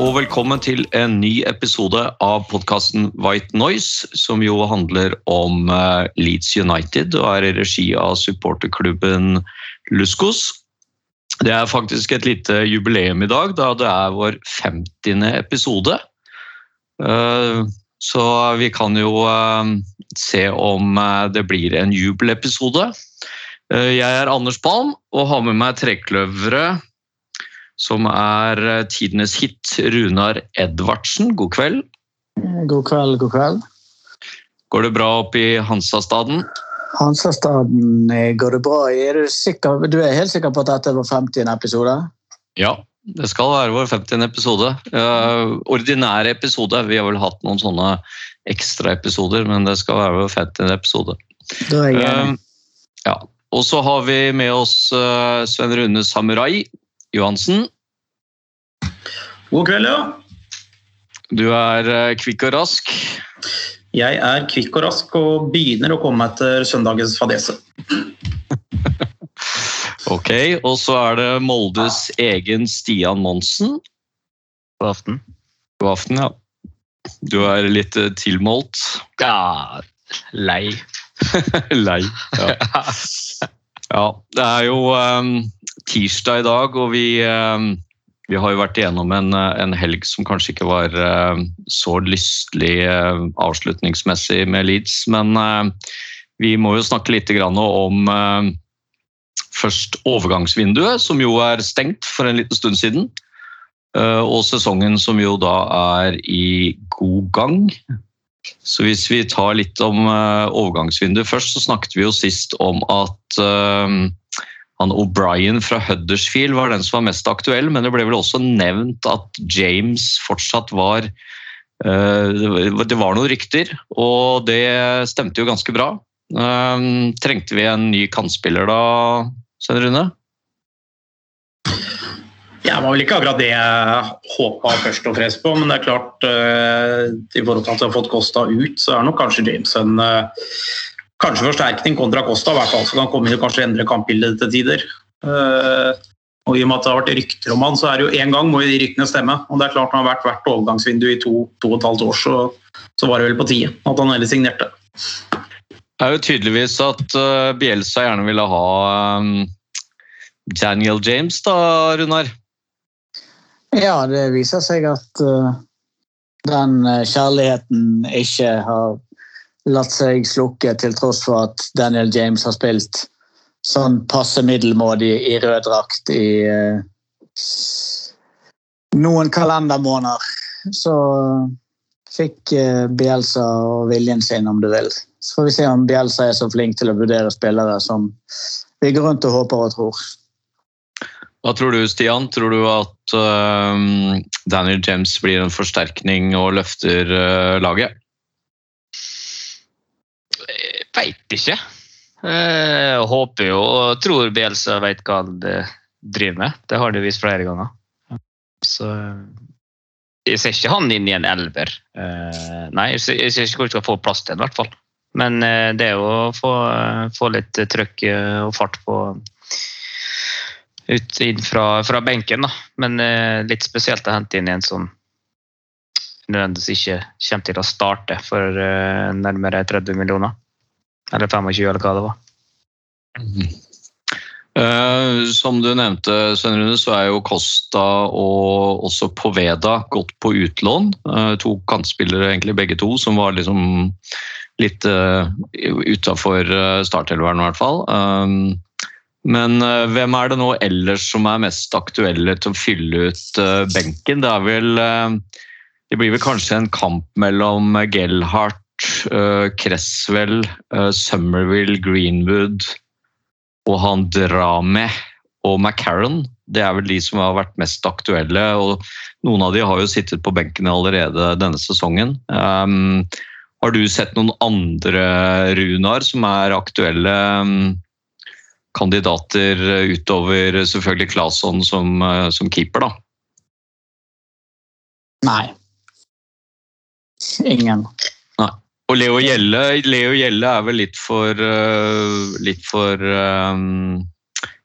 Og velkommen til en ny episode av podkasten White Noise, som jo handler om eh, Leeds United og er i regi av supporterklubben Luskos. Det er faktisk et lite jubileum i dag, da det er vår 50. episode. Eh, Så vi kan jo eh, se om det blir en jubelepisode. Jeg er Anders Palm og har med meg trekløveret som er eh, tidenes hit, Runar Edvardsen. God kveld. God kveld, god kveld. Går det bra oppe i Hansastaden? Hansastaden eh, går det bra. Er du, sikker, du er helt sikker på at dette var 50. episode? Ja, det skal være vår 50. episode. Uh, ordinære episode. Vi har vel hatt noen sånne ekstraepisoder, men det skal være vår 50. episode. Da er jeg. Eh, ja. Og så har vi med oss Sven Rune Samurai Johansen. God kveld, ja. Du er eh, kvikk og rask. Jeg er kvikk og rask og begynner å komme etter søndagens fadese. Ok, Og så er det Moldes egen Stian Monsen. God aften. God aften, ja. Du er litt eh, tilmålt. Ja, lei. Lei. Ja. ja. Det er jo um, tirsdag i dag, og vi, um, vi har jo vært igjennom en, uh, en helg som kanskje ikke var um, så lystelig avslutningsmessig med Leeds, men vi må jo snakke litt om først overgangsvinduet, som jo er stengt for en liten stund siden. Og sesongen som jo da er i god gang. Så hvis vi tar litt om overgangsvinduet først, så snakket vi jo sist om at han O'Brien fra Huddersfield var den som var mest aktuell, men det ble vel også nevnt at James fortsatt var uh, Det var noen rykter, og det stemte jo ganske bra. Uh, trengte vi en ny kantspiller da, Svein Rune? Det var vel ikke akkurat det jeg håpa først og fremst på, men det er klart eh, i forhold til at vi har fått Costa ut, så er nok kanskje James en eh, kanskje forsterkning kontra Costa, i hvert fall, så kan komme inn og kanskje endre kampbildet til tider. Eh, og I og med at det har vært rykter om han, så er det jo én gang må jo de ryktene stemme. og det er klart Når han har vært hvert overgangsvindu i to, to og et halvt år, så, så var det vel på tide at han heller signerte. Det er jo tydeligvis at uh, Bielsa gjerne ville ha um, Daniel James, da, Runar? Ja, det viser seg at uh, den kjærligheten ikke har latt seg slukke, til tross for at Daniel James har spilt sånn passe middelmådig i rød drakt i eh, noen kalendermåneder. Så fikk Bielsa og viljen sin, om du vil. Så får vi se om Bielsa er så flink til å vurdere spillere som vi går rundt og håper og tror. Hva tror du, Stian? Tror du at uh, Daniel James blir en forsterkning og løfter uh, laget? Jeg veit ikke. Jeg håper jo og tror Bielsa veit hva han eh, driver med. Det har de vist flere ganger. Så jeg ser ikke han inn i en elver. Eh, Nei, jeg ser ikke hvor jeg skal få plass til den, i hvert fall. Men eh, det er å få, få litt trøkk eh, og fart på ut inn fra, fra benken, da. Men eh, litt spesielt å hente inn en som nødvendigvis ikke kommer til å starte for eh, nærmere 30 millioner. Eller 25, eller hva det var. Uh, som du nevnte, Svein Rune, så er jo Costa og også Poveda gått på utlån. Uh, to kantspillere, egentlig begge to, som var liksom litt uh, utafor uh, startelveren, i hvert fall. Um, men hvem er det nå ellers som er mest aktuelle til å fylle ut benken? Det er vel Det blir vel kanskje en kamp mellom Gellhardt, Cresswell, uh, Summerville, Greenwood og han Drame og McCarran. Det er vel de som har vært mest aktuelle. og Noen av de har jo sittet på benken allerede denne sesongen. Um, har du sett noen andre, Runar, som er aktuelle um, kandidater utover selvfølgelig Claesson som, uh, som keeper, da? Nei. Ingen. Og Leo Gjelle, Leo Gjelle er vel litt for, uh, litt for um,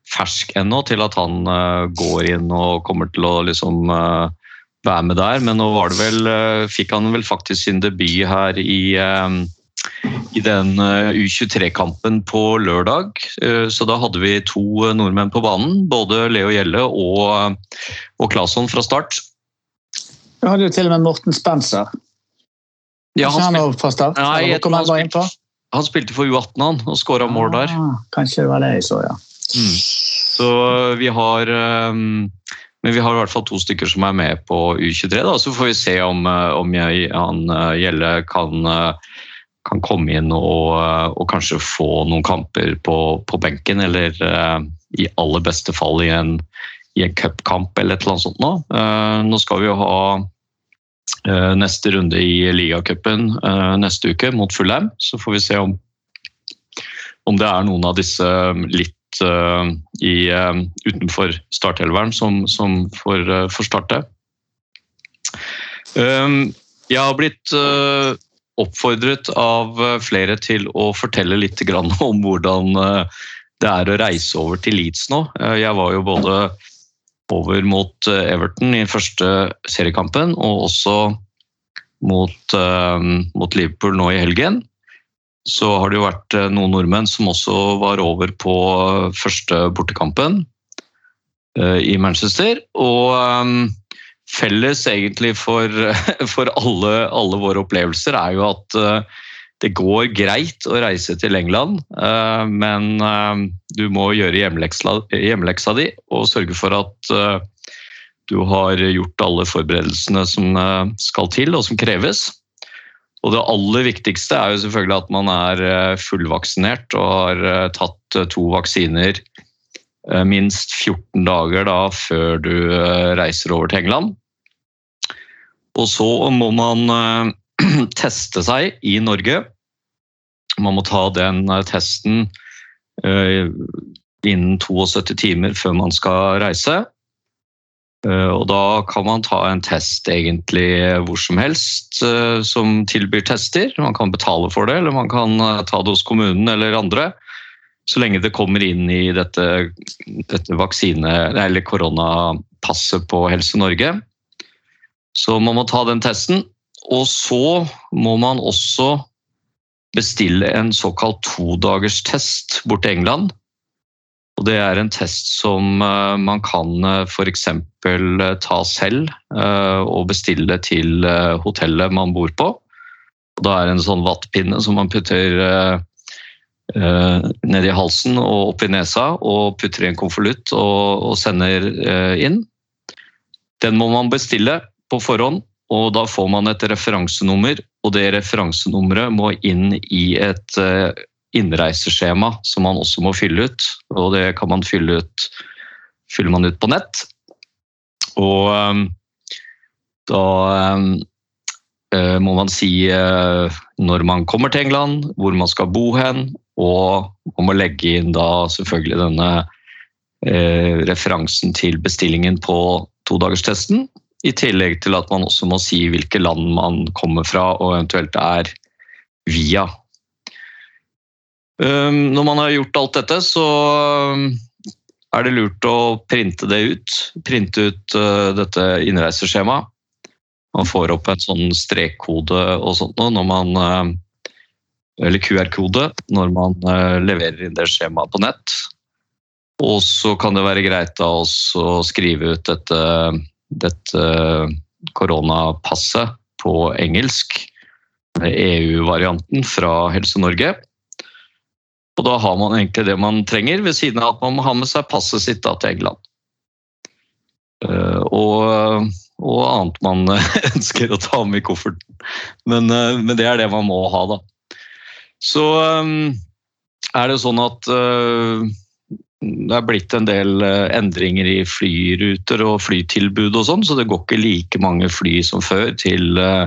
fersk ennå til at han uh, går inn og kommer til å liksom uh, være med der. Men nå var det vel, fikk han vel faktisk sin debut her i, i den U23-kampen på lørdag. Så da hadde vi to nordmenn på banen. Både Leo Gjelle og, og Claesson fra start. Du hadde jo til og med Morten Spencer. Ja, han, han spil, fra start? Nei, jeg han han var inn han spilte for U18 han, og skåra mål der. Ah, kanskje det var det jeg så, ja. Mm. Så vi har um, Men vi har i hvert fall to stykker som er med på U23. Da. Så får vi se om, uh, om jeg, han uh, Gjelle kan, uh, kan komme inn og, og kanskje få noen kamper på, på benken, eller uh, i aller beste fall i en, i en cupkamp eller et eller annet sånt nå. Uh, nå skal vi jo ha neste runde i ligacupen uh, neste uke mot Fulheim, så får vi se om, om det er noen av disse litt uh, i, utenfor startelveren som, som får, får starte. Um, jeg har blitt oppfordret av flere til å fortelle litt om hvordan det er å reise over til Leeds nå. Jeg var jo både over mot uh, Everton i første seriekampen, og også mot, uh, mot Liverpool nå i helgen så har det jo vært eh, noen nordmenn som også var over på eh, første bortekampen eh, i Manchester. Og felles egentlig for, for alle, alle, våre opplevelser er jo at det går greit å reise til England, uh, men uh, du må gjøre hjemmeleksa, hjemmeleksa di og sørge for at du har gjort alle forberedelsene som skal til og som kreves. Og det aller viktigste er jo selvfølgelig at man er fullvaksinert og har tatt to vaksiner minst 14 dager da før du reiser over til England. Og så må man teste seg i Norge. Man må ta den testen innen 72 timer før man skal reise. Og da kan man ta en test egentlig hvor som helst som tilbyr tester. Man kan betale for det, eller man kan ta det hos kommunen eller andre. Så lenge det kommer inn i dette, dette vaksine- eller koronapasset på Helse Norge. Så man må ta den testen. Og så må man også bestille en såkalt todagerstest bort til England. Og det er en test som man kan f.eks. ta selv og bestille til hotellet man bor på. Og da er det en sånn vattpinne som man putter ned i halsen og opp i nesa og putter i en konvolutt og sender inn. Den må man bestille på forhånd, og da får man et referansenummer. Og det referansenummeret må inn i et innreiseskjema som man også må fylle ut. Og det kan man fylle ut, fyller man ut på nett. Og um, da um, må man si når man kommer til England, hvor man skal bo hen, og man må legge inn da selvfølgelig denne referansen til bestillingen på todagerstesten. I tillegg til at man også må si hvilke land man kommer fra og eventuelt er via. Når man har gjort alt dette, så er det lurt å printe det ut. Printe ut dette innreiseskjemaet. Man får opp en sånn strekkode og sånt når man Eller QR-kode når man leverer inn det skjemaet på nett. Og så kan det være greit å skrive ut dette, dette koronapasset på engelsk. EU-varianten fra Helse Norge. Og da har man egentlig det man trenger, ved siden av at man må ha med seg passet sitt da, til England. Og, og, annet man ønsker å ta med i kofferten. Men, men, det er det man må ha, da. Så er det sånn at det er blitt en del eh, endringer i flyruter og flytilbud og sånn, så det går ikke like mange fly som før til, eh,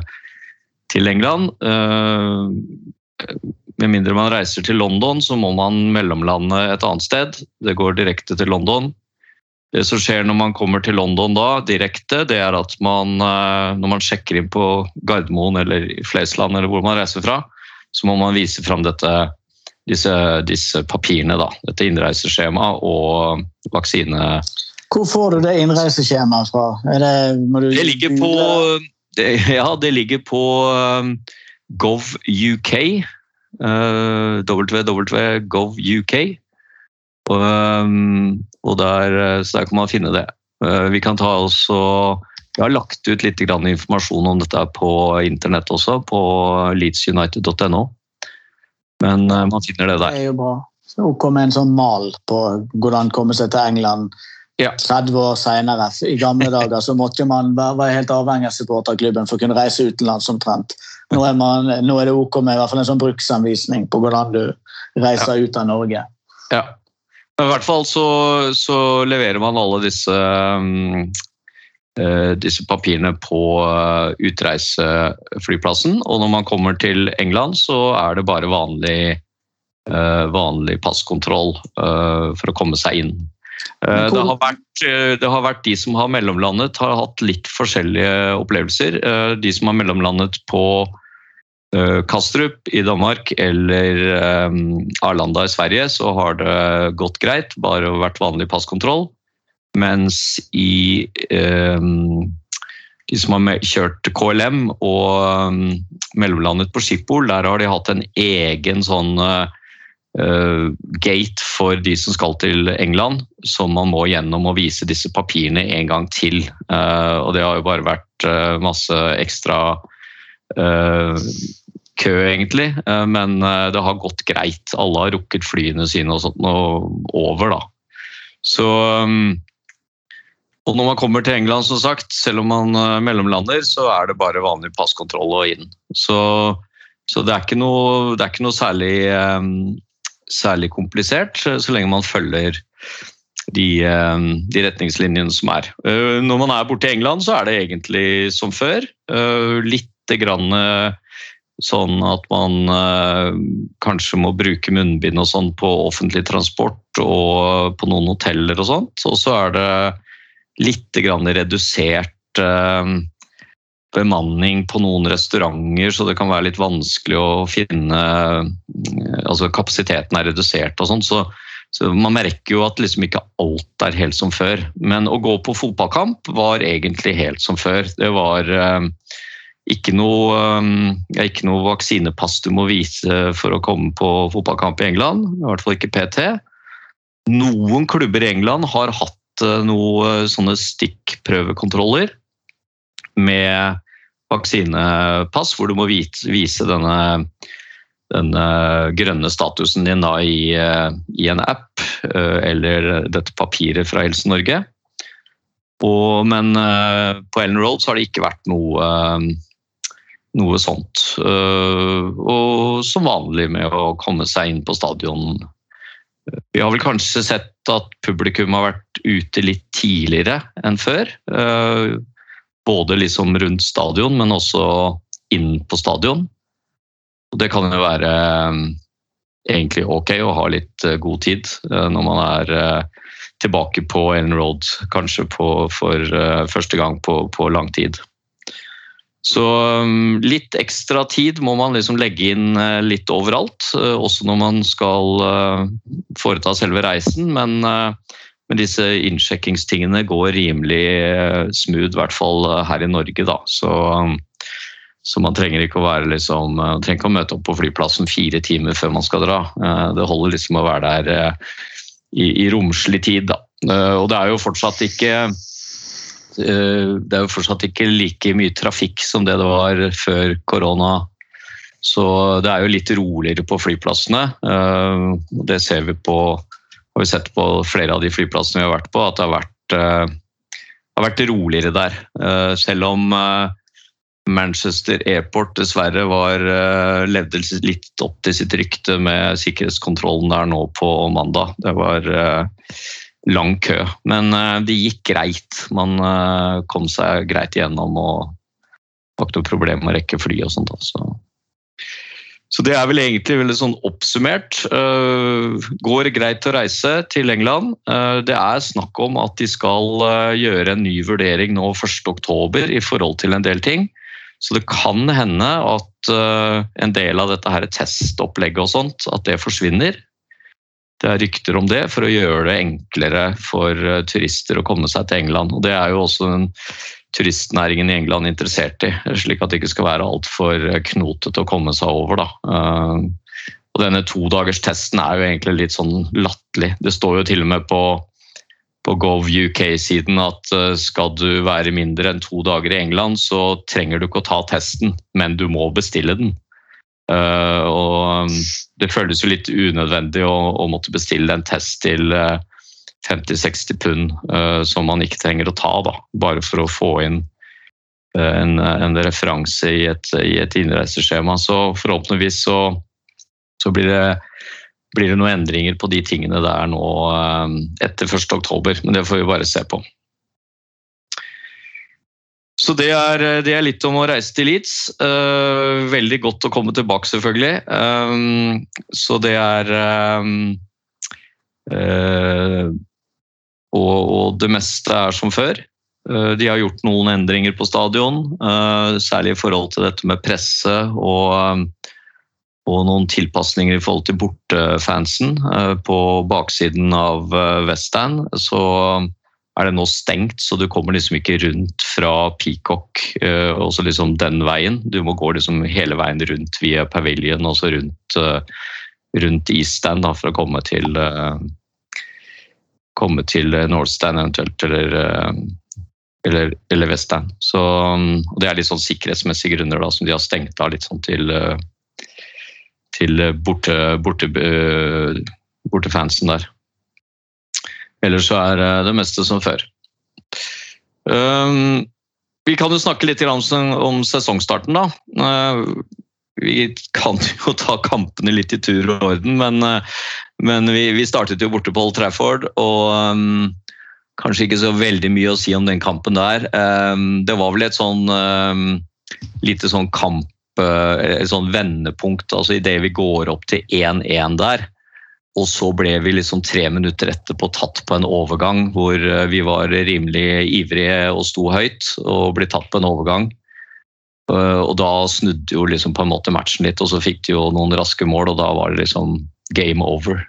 til England. Eh, Med mindre man reiser til London, så må man mellomlande et annet sted. Det går direkte til London. Det som skjer når man kommer til London da, direkte, det er at man, når man sjekker inn på Gardermoen eller Flesland eller hvor man reiser fra, så må man vise fram dette, disse, disse papirene, da. Dette innreiseskjemaet og vaksine... Hvor får du det innreiseskjemaet fra? Det, du Det ligger på, det, ja, det ligger på um, gov.uk. Uh, www.gov.uk. Og, um, og der, uh, så der kan man finne det. Uh, vi kan ta også vi har lagt ut litt grann informasjon om dette på internett også, på leedsunited.no. Men uh, man finner det der. Det er jo bra. Så OK med en sånn mal på hvordan komme seg til England Ja. 30 år senere. I gamle dager så måtte man være helt avhengig av supporterklubben for å kunne reise utenlands omtrent. Nå er, man, nå er det ok med i hvert fall en sånn bruksanvisning på hvordan du reiser ut av Norge. Ja. Men I hvert fall så, så leverer man alle disse, um, eh, disse papirene på eh, utreiseflyplassen. Og når man kommer til England, så er det bare vanlig, eh, vanlig passkontroll eh, for å komme seg inn. Eh, Det har, vært, eh, det har vært de som har mellomlandet, har hatt litt forskjellige opplevelser. Eh, De som har mellomlandet på eh, Kastrup i Danmark eller eh, Arlanda i Sverige, så har det gått greit, bare vært vanlig passkontroll. Mens i eh, de som har kjørt KLM og um, mellomlandet på Schiphol, der har de hatt en egen sånn eh, eh, gate for de som skal til England, som man må gjennom og vise disse papirene en gang til. Eh, og det har jo bare vært masse ekstra kø, egentlig. Men det har gått greit. Alle har rukket flyene sine og sånt og over, da. Så um, og når man kommer til England, som sagt, selv om man eh, mellomlander, så er det bare vanlig passkontroll og inn. Så, så det, er noe, det er ikke noe særlig, um, særlig komplisert, så lenge man følger de, um, de retningslinjene som er. Uh, Når man er borte i England, så er det egentlig som før. Uh, Litt grann uh, sånn at man kanskje må bruke munnbind og sånn på offentlig transport og på noen hoteller og sånt. Og så er det litt redusert eh, bemanning på noen restauranter, så det kan være litt vanskelig å finne eh, Altså kapasiteten er redusert og sånn, så, så man merker jo at liksom ikke alt er helt som før. Men å gå på fotballkamp var egentlig helt som før. Det var eh, ikke noe, ikke noe vaksinepass du må vise for å komme på fotballkamp i England, i hvert fall ikke PT. Noen klubber i England har hatt eh, noe sånne stikkprøvekontroller med vaksinepass, hvor du må vise denne, denne grønne statusen din i, eh, i en app eh, eller dette papiret fra Helse Norge. Og, men eh, på Ellen Road så har det ikke vært noe, eh, noe sånt. Eh, Og som vanlig med å komme seg inn på stadion. Vi har vel kanskje sett at publikum har vært ute litt tidligere enn før. eh, Både liksom rundt stadion, men også inn på stadion. Og det kan jo være eh, egentlig ok å ha litt eh, god tid når man er tilbake på Ellen Road, kanskje på, for første gang på, på lang tid. Så um, litt ekstra tid må man liksom legge inn eh, litt overalt, eh, også når man skal eh, foreta selve reisen. Men, men disse innsjekkingstingene går rimelig smooth, i hvert fall her i Norge. Da. Så, um, så man trenger ikke å liksom, man trenger ikke å møte opp på flyplassen fire timer før man skal dra. Det holder liksom å være der i, i romslig tid. Da. Og det er jo fortsatt ikke det er jo fortsatt ikke like mye trafikk som det det var før korona. Så det er jo litt roligere på flyplassene. Eh, Det ser vi på, har vi sett på flere av de flyplassene vi har vært på, at det har vært, eh, har vært roligere der. Eh, Selv om eh, Manchester Airport dessverre var, eh, levde litt opp til sitt rykte med sikkerhetskontrollen der nå på mandag. Det var eh, lang kø, men eh, det gikk greit. Man eh, kom seg greit igjennom og det var ikke noe problem med å rekke fly og sånt. Altså. Så det er vel egentlig veldig sånn oppsummert. Uh, går greit å reise til England. Det er snakk om at de skal gjøre en ny vurdering nå 1.10 i forhold til en del ting. Så det kan hende at en del av dette her testopplegget og sånt, at det forsvinner. Det er rykter om det for å gjøre det enklere for turister å komme seg til England. Og det er jo også den turistnæringen i England interessert i, slik at det ikke skal være altfor knotete å komme seg over. Da. Eh, og denne todagerstesten er jo egentlig litt sånn latterlig. Det står jo til og med på, på Gov UK-siden at eh, skal du være mindre enn to dager i England, så trenger du ikke å ta testen, men du må bestille den. Og det føles jo litt unødvendig å, å måtte bestille en test til uh, 50-60 pund uh, som man ikke trenger å ta, da, bare for å få inn uh, en, en, referanse i et, i et, innreiseskjema. Så forhåpentligvis så, så blir, det, blir, det, noen endringer på de tingene der nå etter 1.10, men det får vi bare se på. Så det er, det er, litt om å reise til Leeds. Uh, veldig godt å komme tilbake, selvfølgelig. Um, så det er um, uh, og, og det meste er som før. Uh, de har gjort noen endringer på stadion, eh, særlig i forhold til dette med presse og, eh, og noen tilpasninger i forhold til bortefansen. På baksiden av Western så er det nå stengt, så du kommer liksom ikke rundt fra Peacock også liksom den veien. Du må gå liksom hele veien rundt via Pavilion og så rundt, rundt Eaststand for å komme til komme til eh, eventuelt, eller, eller, eller Weststand. Så, mm, og det er litt sånn sikkerhetsmessige grunner da, som de har stengt av litt sånn til, til borte, borte, bortefansen der. Ellers så er det meste som før. Um, vi kan jo snakke litt om, sesongstarten, da. Uh, vi kan jo ta kampene litt i tur og orden, men, eh, men vi, vi, startet jo borte på Old Trafford. Og um, kanskje ikke så veldig mye å si om den kampen der. Um, det var vel et sånn um, lite sånn kamp eh, Et sånn vendepunkt altså idet vi går opp til 1-1 der. Og så ble vi liksom tre minutter etterpå tatt på en overgang hvor vi var rimelig ivrige og sto høyt. Og ble tatt på en overgang. Eh, og da snudde jo liksom på en måte matchen litt, og så fikk de jo noen raske mål, og da var det liksom game over.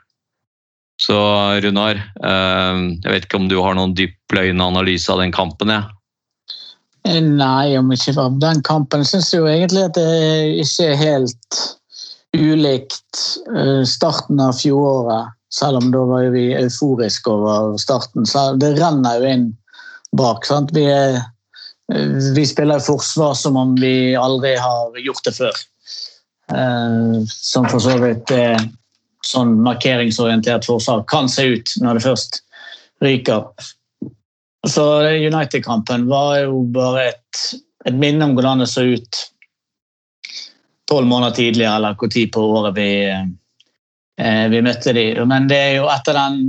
Så Runar, eh, jeg vet ikke om du har noen dyppløyende analyse av den kampen? Ja? Eh, nei, om ikke av den kampen syns jeg jo egentlig at det ikke er helt ulikt starten av fjoråret. Selv om da var vi euforiske over starten. Så det renner jo inn bak. Sant? Vi er vi spiller forsvar som om vi aldri har gjort det før. Eh, som for så vidt er sånn markeringsorientert forsvar kan se ut når det først ryker. Så United-kampen var jo bare et, et, minne om hvordan det så ut tolv måneder tidligere, eller hvor tid på året vi, eh, vi møtte dem. Men det er jo etter den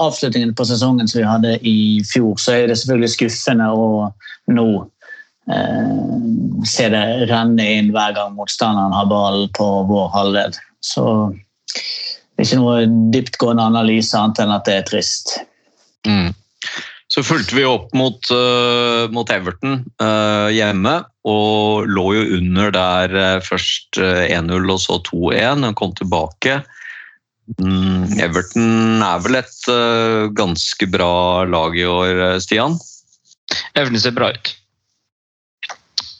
avslutningen på sesongen som vi hadde i fjor, så er det selvfølgelig skuffende å nå eh, se det renne inn hver gang motstanderen har ballen på vår halvdel. Så det er ikke noe dyptgående analyse annet enn at det er trist. Mm. Så fulgte vi opp mot, uh, mot Everton uh, hjemme og lå jo under der uh, først 1-0 og så 2-1 og kom tilbake. Mm, Everton er vel et ganske bra lag i år, Stian? Everton ser bra ut.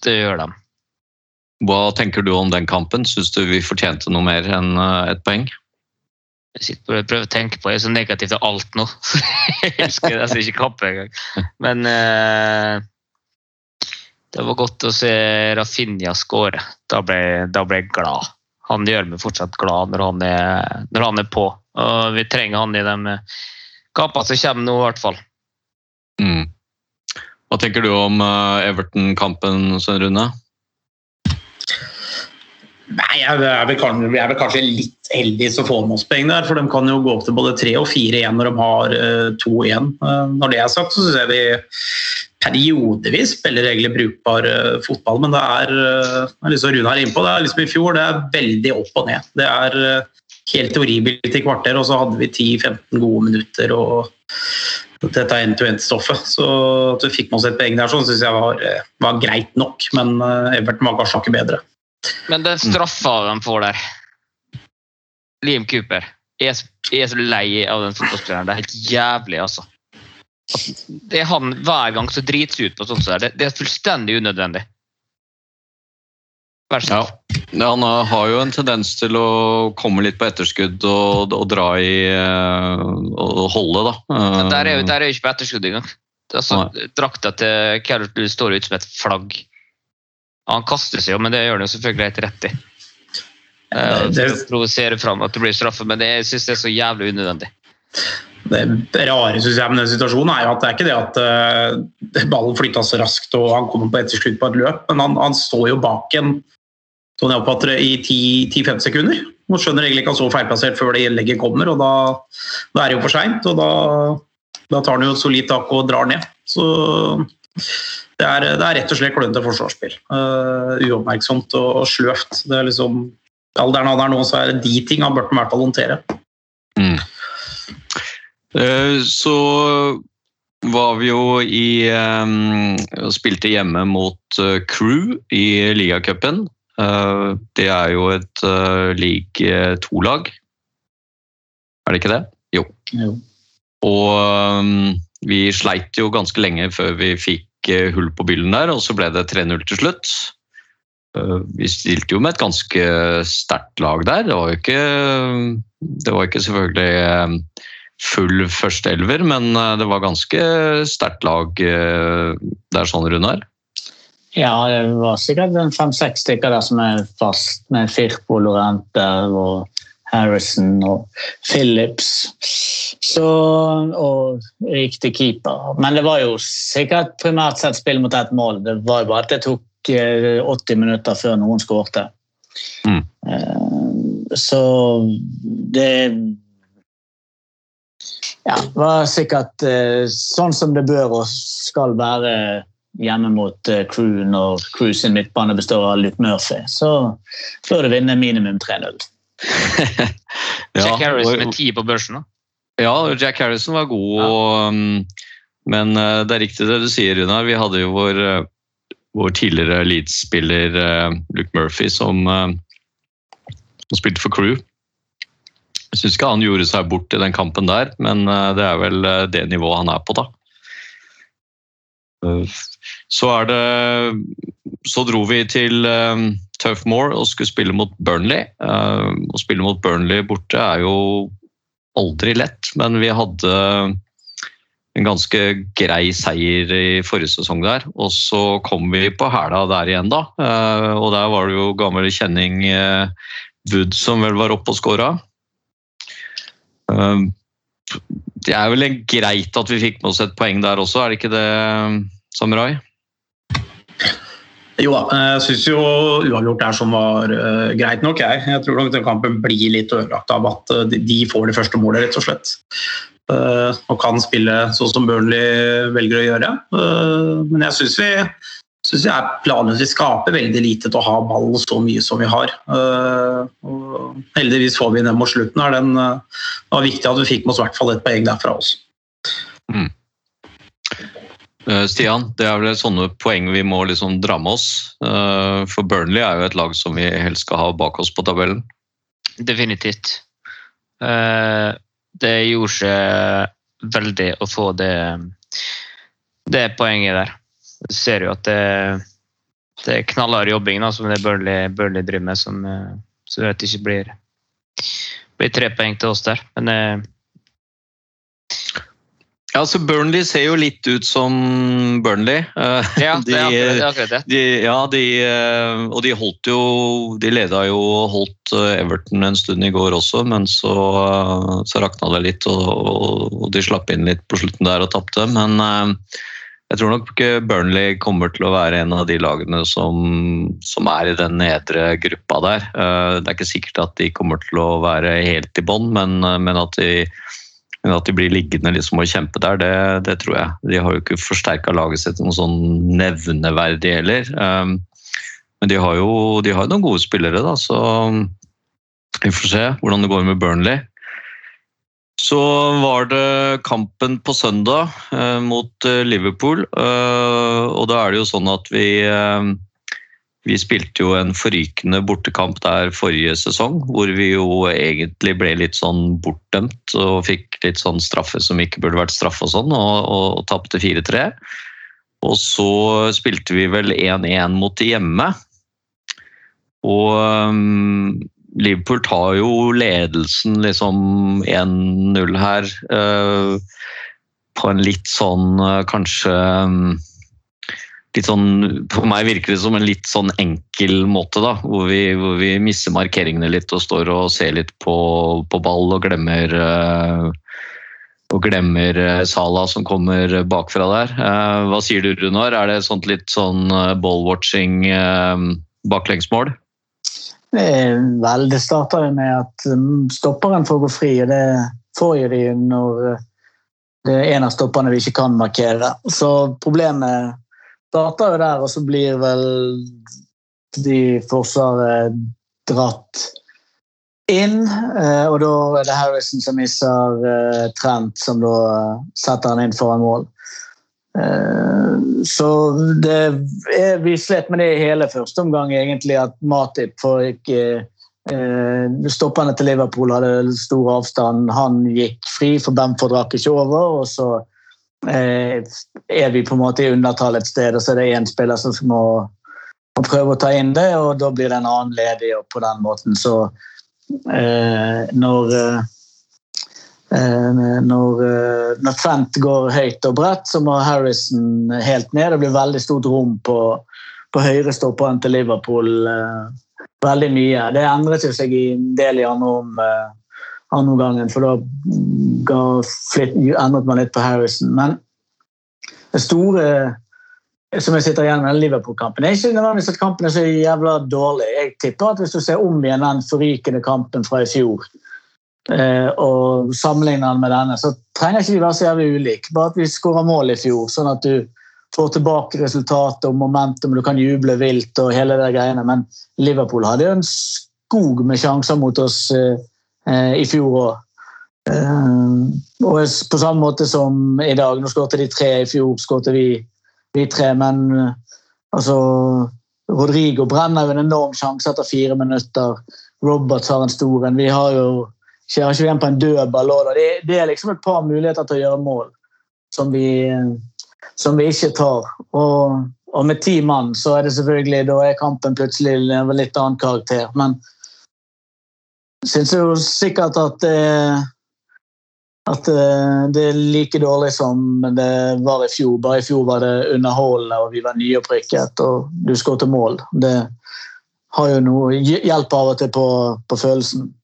Det gjør de. Hva tenker du om den kampen? Syns du vi fortjente noe mer enn et poeng? Jeg prøver å tenke på Jeg er så negativ til alt nå. jeg elsker nesten ikke kampen engang. Men eh, det var godt å se Rafinha skåre. Da da ble jeg glad. Han gjør meg fortsatt glad når han er, når han er på. Og vi trenger han i de kampene som kommer nå, i hvert fall. Mm. Hva tenker du om eh, Everton-kampen, Svein Rune? Nei, jeg er, vel vi er vel kanskje litt heldig som får med oss poeng der, for de kan jo gå opp til både tre og 4-1 når de har eh, 2-1. Eh, når det er sagt, så syns jeg vi periodevis spiller egentlig brukbar eh, fotball, men det er, uh, liksom Rune er innpå, det er liksom i fjor, det er veldig opp og ned. Det er helt horribelt i kvarter, og så hadde vi 10-15 gode minutter og dette er end-to-end-stoffet. Så at vi fikk med oss et poeng der, sånn, syns jeg var, var greit nok, men Everton var kanskje ikke bedre. Men den straffa de får der Liam Cooper jeg er, så- jeg er så lei av den fotballspilleren. Det er helt jævlig, altså. Det er han hver gang som driter seg ut på sånt det. Det er fullstendig unødvendig. Vær så Ja. Han har- jo en tendens til å komme litt på etterskudd og, og dra i eh, og holde, da. Men Der er jo, der er jo ikke på etterskudd engang. Altså. Drakta til Carrot står ut som et flagg. Han kaster seg jo, men det gjør han jo selvfølgelig helt rett i. Eh, Det- det provosere fram at det blir straffe, men det, jeg syns det er så jævlig unødvendig. Det rare synes jeg med den situasjonen er jo at det er ikke det at uh, ballen flytta så raskt og han kommer på etterskudd på et løp, men han, han står jo bak en sånn jeg oppfatter det, i 10-15 sekunder. Man skjønner egentlig ikke han så feilplassert før det innlegget kommer, og da, da er det jo for seint. Og da, da tar han jo et solid tak og drar ned. Så det er, det er rett og slett klønete forsvarsspill. Uh, uoppmerksomt og, og sløvt. Det er liksom alderen han er nå, så er det de ting han burde i hvert fall håndtere. Mm. Uh, Så var vi jo i um, Spilte hjemme mot uh, Crew i ligacupen. Uh, Det er jo et uh, league to-lag. Er det ikke det? Jo. Jo. Og um, vi sleit jo ganske lenge før vi fikk eh, hull på byllen der, og så ble det 3-0 til slutt. Eh, Vi stilte jo med et ganske sterkt lag der. Det var jo ikke, det var ikke selvfølgelig eh, full førsteelver, men det var ganske sterkt lag der sånn, Runar. Ja, det var sikkert fem-seks stykker der som er fast, med Firpo, Lorente og Harrison og Phillips. Så, og riktig keeper. Men det var jo sikkert primært sett spill mot ett mål. Det var jo bare at det tok eh, 80 minutter før noen skårte. Mm. Eh, Så det ja, var sikkert eh, sånn som det bør og skal være hjemme mot eh, Crew når Crew sin midtbane består av Luke Murphy. Så bør det vinne minimum 3-0. Jack Harrison med ti på børsen. da. Ja, Jack Harrison var god, og, um, men uh, det er riktig det du sier, Runa. Vi hadde jo vår, uh, vår tidligere Leeds-spiller uh, Luke Murphy som, som spilte for Crew. Jeg syns ikke han gjorde seg bort i den kampen der, men det er vel det nivået han er på, da. Så er det Så dro vi til Tough Moor og skulle spille mot Burnley. Uh, Å spille mot Burnley borte er jo aldri lett, men vi hadde en ganske grei seier i forrige sesong der. Og så kom vi på hæla der igjen, da. Eh, Og der var det jo gammel kjenning eh, Wood som vel var oppe og scora. Det er vel greit at vi fikk med oss et poeng der også, er det ikke det, Samurai? Jo da, jeg syns jo uavgjort er som var uh, greit nok. Jeg. jeg tror nok den kampen blir litt ødelagt av at eh, de får det første målet, rett og slett. Uh, og kan spille sånn som Burnley velger å gjøre. Uh, men jeg syns vi, synes jeg er planløst. Vi skaper veldig lite til å ha ball så mye som vi har. Eh, og heldigvis får vi den mot slutten. her. Den, eh, det var viktig at vi fikk med oss i hvert fall et poeng derfra også. Mm. Stian, det er vel sånne poeng vi må liksom dra med oss. Eh, For Burnley er jo et lag som vi helst skal ha bak oss på tabellen. Definitivt. Eh, det gjorde seg veldig å få det, det poenget der. Du ser jo at det, det er knallhard jobbing da, som det Burnley, Burnley driver med, som, eh, som gjør at det ikke blir, blir tre poeng til oss der. Men eh, Ja, altså Burnley ser jo litt ut som Burnley. Eh, ja, akkurat det. er akkurat det. De, ja, de, eh, og de holdt jo De leda jo og holdt Everton en stund i går også, men så, så rakna det litt, og, og de slapp inn litt på slutten der og tapte. Men, jeg tror nok Burnley kommer til å være en av de lagene som, som er i den nedre gruppa der. Eh, Det er ikke sikkert at de kommer til å være helt i bånn, men, eh, men, at de- men at de blir liggende liksom og kjempe der, det, det tror jeg. De har jo ikke forsterka laget sitt noe sånn nevneverdig heller. Eh, Men de har jo de har noen gode spillere, da, så vi får se hvordan det går med Burnley. Så var det kampen på søndag eh, mot eh, Liverpool. eh, og da er det jo sånn at vi eh, Vi spilte jo en forrykende bortekamp der forrige sesong, hvor vi jo egentlig ble litt sånn bortdømt og fikk litt sånn straffe som ikke burde vært straffe og sånn, og, og, og tapte 4-3. Og så spilte vi vel 1-1 mot hjemme. Og um, Liverpool tar jo ledelsen liksom 1-0 her. eh, på en litt sånn eh, kanskje um, litt sånn, For meg virker det som en litt sånn enkel måte, da, hvor vi, hvor vi mister markeringene litt og står og ser litt på, på ball og glemmer eh, og glemmer eh, Sala som kommer bakfra der. Hva sier du, Runar? Er det sånt litt sånn ballwatching baklengsmål? Vel, det starter med at um, stopperen får gå fri, og det får jo de når uh, det er en av stopperne vi ikke kan markere. Så problemet starter jo der, og så blir vel de forsvaret dratt inn. eh, Og da er det Harrison som misser eh, Trent, som da eh, setter han inn foran mål. Eh, Så det vi slet med det i hele første omgang, egentlig, at Matip fikk ikke eh, Stopperne til Liverpool hadde stor avstand. Han gikk fri, for Bamford rakk ikke over. og så eh, er vi på en måte i undertall et sted, og så er det én spiller som må, må prøve å ta inn det, og da blir det en annen ledig, og på den måten så eh, Når eh, Eh, Når, eh, når Trent går høyt og bredt, så må Harrison helt ned. Det blir veldig stort rom på, på høyre stopperen til Liverpool. eh, Veldig mye. Det endret jo seg en del i andre, om, eh, andre gangen, for da flitt, endret man litt på Harrison. Men det store som jeg sitter igjen med Liverpool-kampen, er ikke nødvendigvis at kampen er så jævla dårlig. Jeg tipper at hvis du ser om igjen den forrykende kampen fra i fjor, eh, og sammenligner den med denne, så trenger ikke de være så jævlig ulike. Bare at vi skårer mål i fjor, sånn at du får tilbake resultatet og momentum, du kan juble vilt og hele det greiene. Men Liverpool hadde jo en skog med sjanser mot oss eh, eh, i fjor òg. og på samme måte som i dag. Nå skåret de tre, i fjor skåret vi, vi tre, men eh, altså Rodrigo brenner jo en enorm sjanse etter fire minutter. Roberts har en stor en. Vi har jo Kjører ikke igjen på en død ball. Det, det er liksom et par muligheter til å gjøre mål som vi, som vi ikke tar. Og, og med ti mann så er det selvfølgelig, da er kampen plutselig av litt annen karakter. Men syns jo sikkert at det, at det- det er like dårlig som det var i fjor. Bare i fjor var det underholdende, og vi var nyopprykket, og du skåret mål. Det har jo noe hjelp av og til på, på følelsen.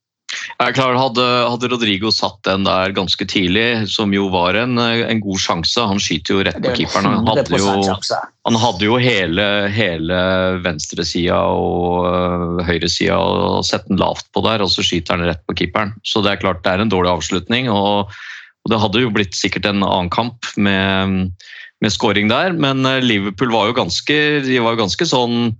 Jeg er klar, hadde, hadde Rodrigo satt den der ganske tidlig, som jo var en, en god sjanse Han skyter jo rett på er keeperen. Han hadde jo, han hadde jo hele, hele venstresida og øh, høyresida og sett den lavt på der, og så skyter han rett på keeperen. Så det er klart det er en dårlig avslutning. og, og det hadde jo blitt sikkert en annen kamp med, med scoring der, men øh, Liverpool var jo ganske, de var jo ganske sånn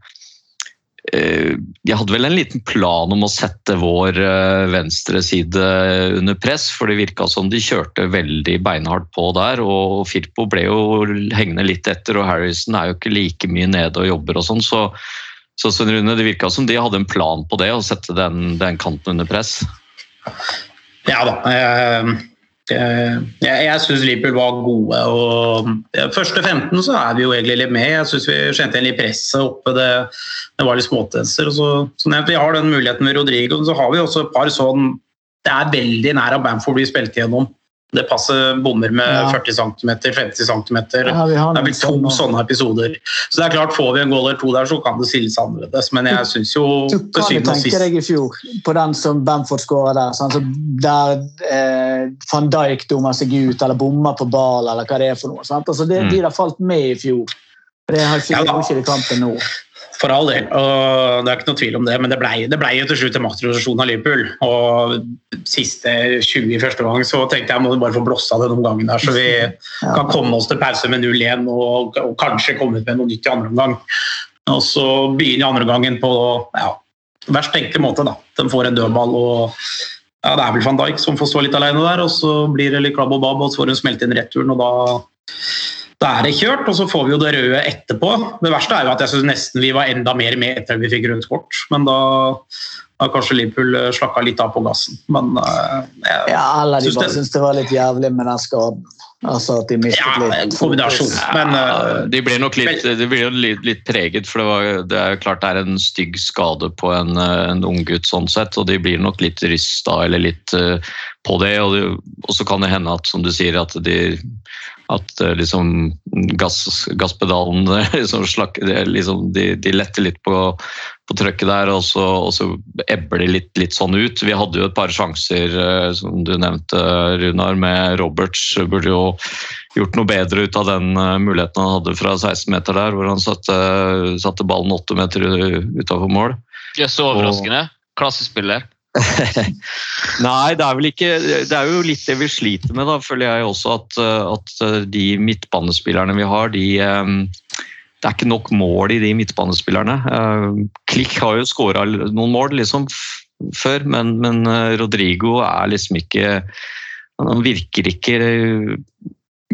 eh, de hadde vel en liten plan om å sette vår eh, venstre side under press, for det virka som de kjørte veldig beinhardt på der. og Firpo ble jo hengende litt etter, og Harrison er jo ikke like mye nede og jobber. og sånn, så, så Rune, det virka som de hadde en plan på det, å sette den, den kanten under press. Ja da. Jeg, jeg, jeg syns Liverpool var gode. og Første 15 så er vi jo egentlig litt med. Jeg syns vi kjente igjen litt presset oppe. Det, det var litt småtenser. Så, så nevnt, Vi har den muligheten med Rodrigo, så har vi også et par sånn Det er veldig nær at Bamford blir spilt igjennom. Det passer bommer med Ja. 40 cm, 50 cm. Ja, har Det er blitt to sånne. sånne episoder. Så det er klart, Får vi en goal eller to der, så kan det stilles annerledes. Men jeg syns jo Du kan jo tenke deg i fjor, på den som Bamford skåra der. sånn, Så der eh, van Dijk dummer seg ut eller bommer på ball, eller hva det er for noe. Sant? Altså, det, Mm. De har falt med i fjor. Det har ikke, Ja ikke i kampen nå. For all del, og det er ikke noe tvil om det, men det ble, det ble jo til slutt en maktrotasjon av Liverpool. Og siste 20 i første gang så tenkte jeg må du bare få blåsa det noen ganger der, så vi kan komme oss til pause med 0-1 og, og kanskje komme ut med noe nytt i andre omgang. Og så begynner andre gangen på ja, verst tenkelig måte. da. De får en dødball og ja, det er vel van Dijk som får stå litt alene der, og så blir det litt klabb og babb, og så får hun smelt inn returen, og da da er det kjørt, og så får vi jo det røde etterpå. Det verste er jo at jeg synes nesten vi var enda mer med etter at vi fikk rundt kort. Men da har kanskje Liverpool eh, slakka litt av på gassen. Men eh, jeg, Ja, Eller de Syns bare det- syns det var litt jævlig med den skaden. Altså at de mistet ja, litt. kombinasjon. Men Ja, eh, de blir nok litt, de blir jo litt, litt preget, for det, var, det er jo klart det er en stygg skade på en, en ung gutt sånn sett, og de blir nok litt rysta eller litt uh, på det. Og, det, og så kan det hende at, som du sier, at de at eh, liksom gass, gasspedalen liksom, slak, liksom, de, de letter litt på, på trøkket der, og så, og så ebber det litt, litt sånn ut. Vi hadde jo et par sjanser, eh, som du nevnte, Runar, med Roberts. Burde jo gjort noe bedre ut av den eh, muligheten han hadde fra 16 meter der, hvor han satte, satte ballen 8 meter utafor mål. Det er så overraskende. Klassespiller. Nei, det er vel ikke Det er jo litt det vi sliter med, da, føler jeg også. At, eh, at eh, de midtbanespillerne vi har, de eh, Det er ikke nok mål i de midtbanespillerne. Klikk har jo skåra noen mål liksom før, men, men Rodrigo er liksom ikke Han virker ikke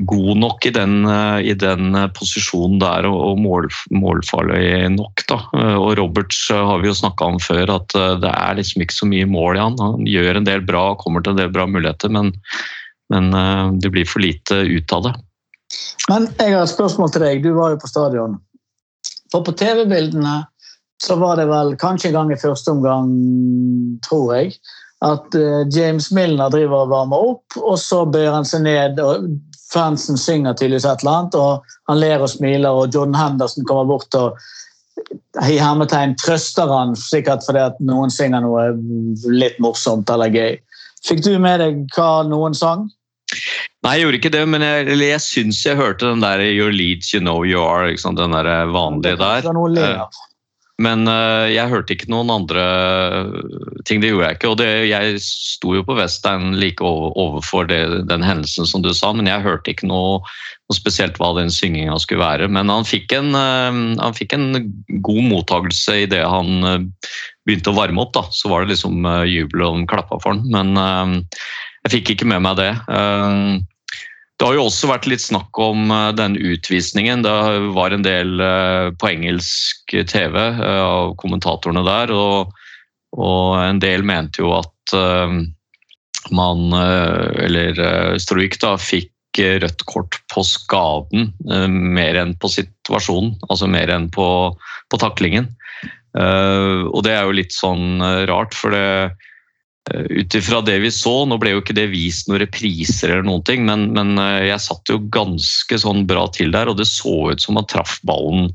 god nok i den, eh, i den eh, posisjonen der og, mål, målfarlig nok. Da. Eh, Og Roberts har vi jo snakka om før, at det er liksom ikke så mye mål i han. Han gjør en del bra, kommer til en del bra muligheter, men, men det blir for lite ut av det. Men jeg har et spørsmål til deg. Du var jo på stadion. For på TV-bildene så var det vel kanskje en gang i første omgang, tror jeg, at James Milner driver og varmer opp, og så bøyer han seg ned. og Fansen synger tydeligvis et eller annet, og han ler og smiler, og John Henderson kommer bort og i hermetegn trøster han, sikkert fordi at noen synger noe litt morsomt eller gøy. Fikk du med deg hva noen sang? Nei, jeg gjorde ikke det, men jeg, eller syns jeg hørte den der 'Your leads, you know you are', den der vanlige der. Det var noe å le av. Men eh, jeg hørte ikke noen andre ting. Det gjorde jeg ikke. Og det, jeg sto jo på Western like overfor det, den hendelsen som du sa, men jeg hørte ikke noe, noe spesielt hva den synginga skulle være. Men han fikk en, eh, han fikk en god mottakelse idet han eh, begynte å varme opp. da, Så var det liksom eh, jubel og de klappa for han. Men eh, jeg fikk ikke med meg det. Det har jo også vært litt snakk om eh, den utvisningen. Det var en del eh, på engelsk TV eh, av kommentatorene der, og, og en del mente jo at man, eller Stroik, da, fikk rødt kort på skaden mer enn på situasjonen. Altså mer enn på, på taklingen. Og det er jo litt sånn rart, for det Ut ifra det vi så, nå ble jo ikke det vist noen repriser eller noen ting, men, men eh, jeg satt jo ganske sånn bra til der, og det så ut som han traff ballen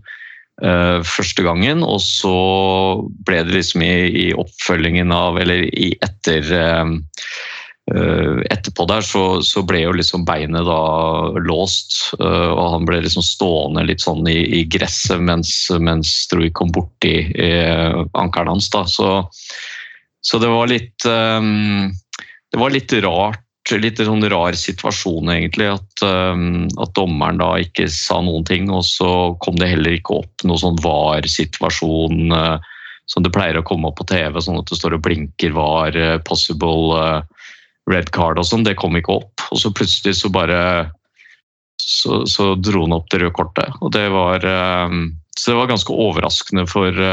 uh, første gangen, og så ble det liksom i, i oppfølgingen av, eller i etter uh, eh, Etterpå der så, så ble jo liksom beinet da låst, eh, og han ble liksom stående litt sånn i, i gresset mens, mens Strui kom borti eh, ankelen hans. da, så så det var litt um, Det var litt rart, litt sånn rar situasjon egentlig, at, um, at dommeren da ikke sa noen ting, og så kom det heller ikke opp noe sånn var-situasjon uh, som det pleier å komme opp på TV, sånn at det står og blinker var, uh, possible uh, red card og sånn. Det kom ikke opp, og så plutselig så bare så, så dro han opp det røde kortet, og det var um, Så det var ganske overraskende for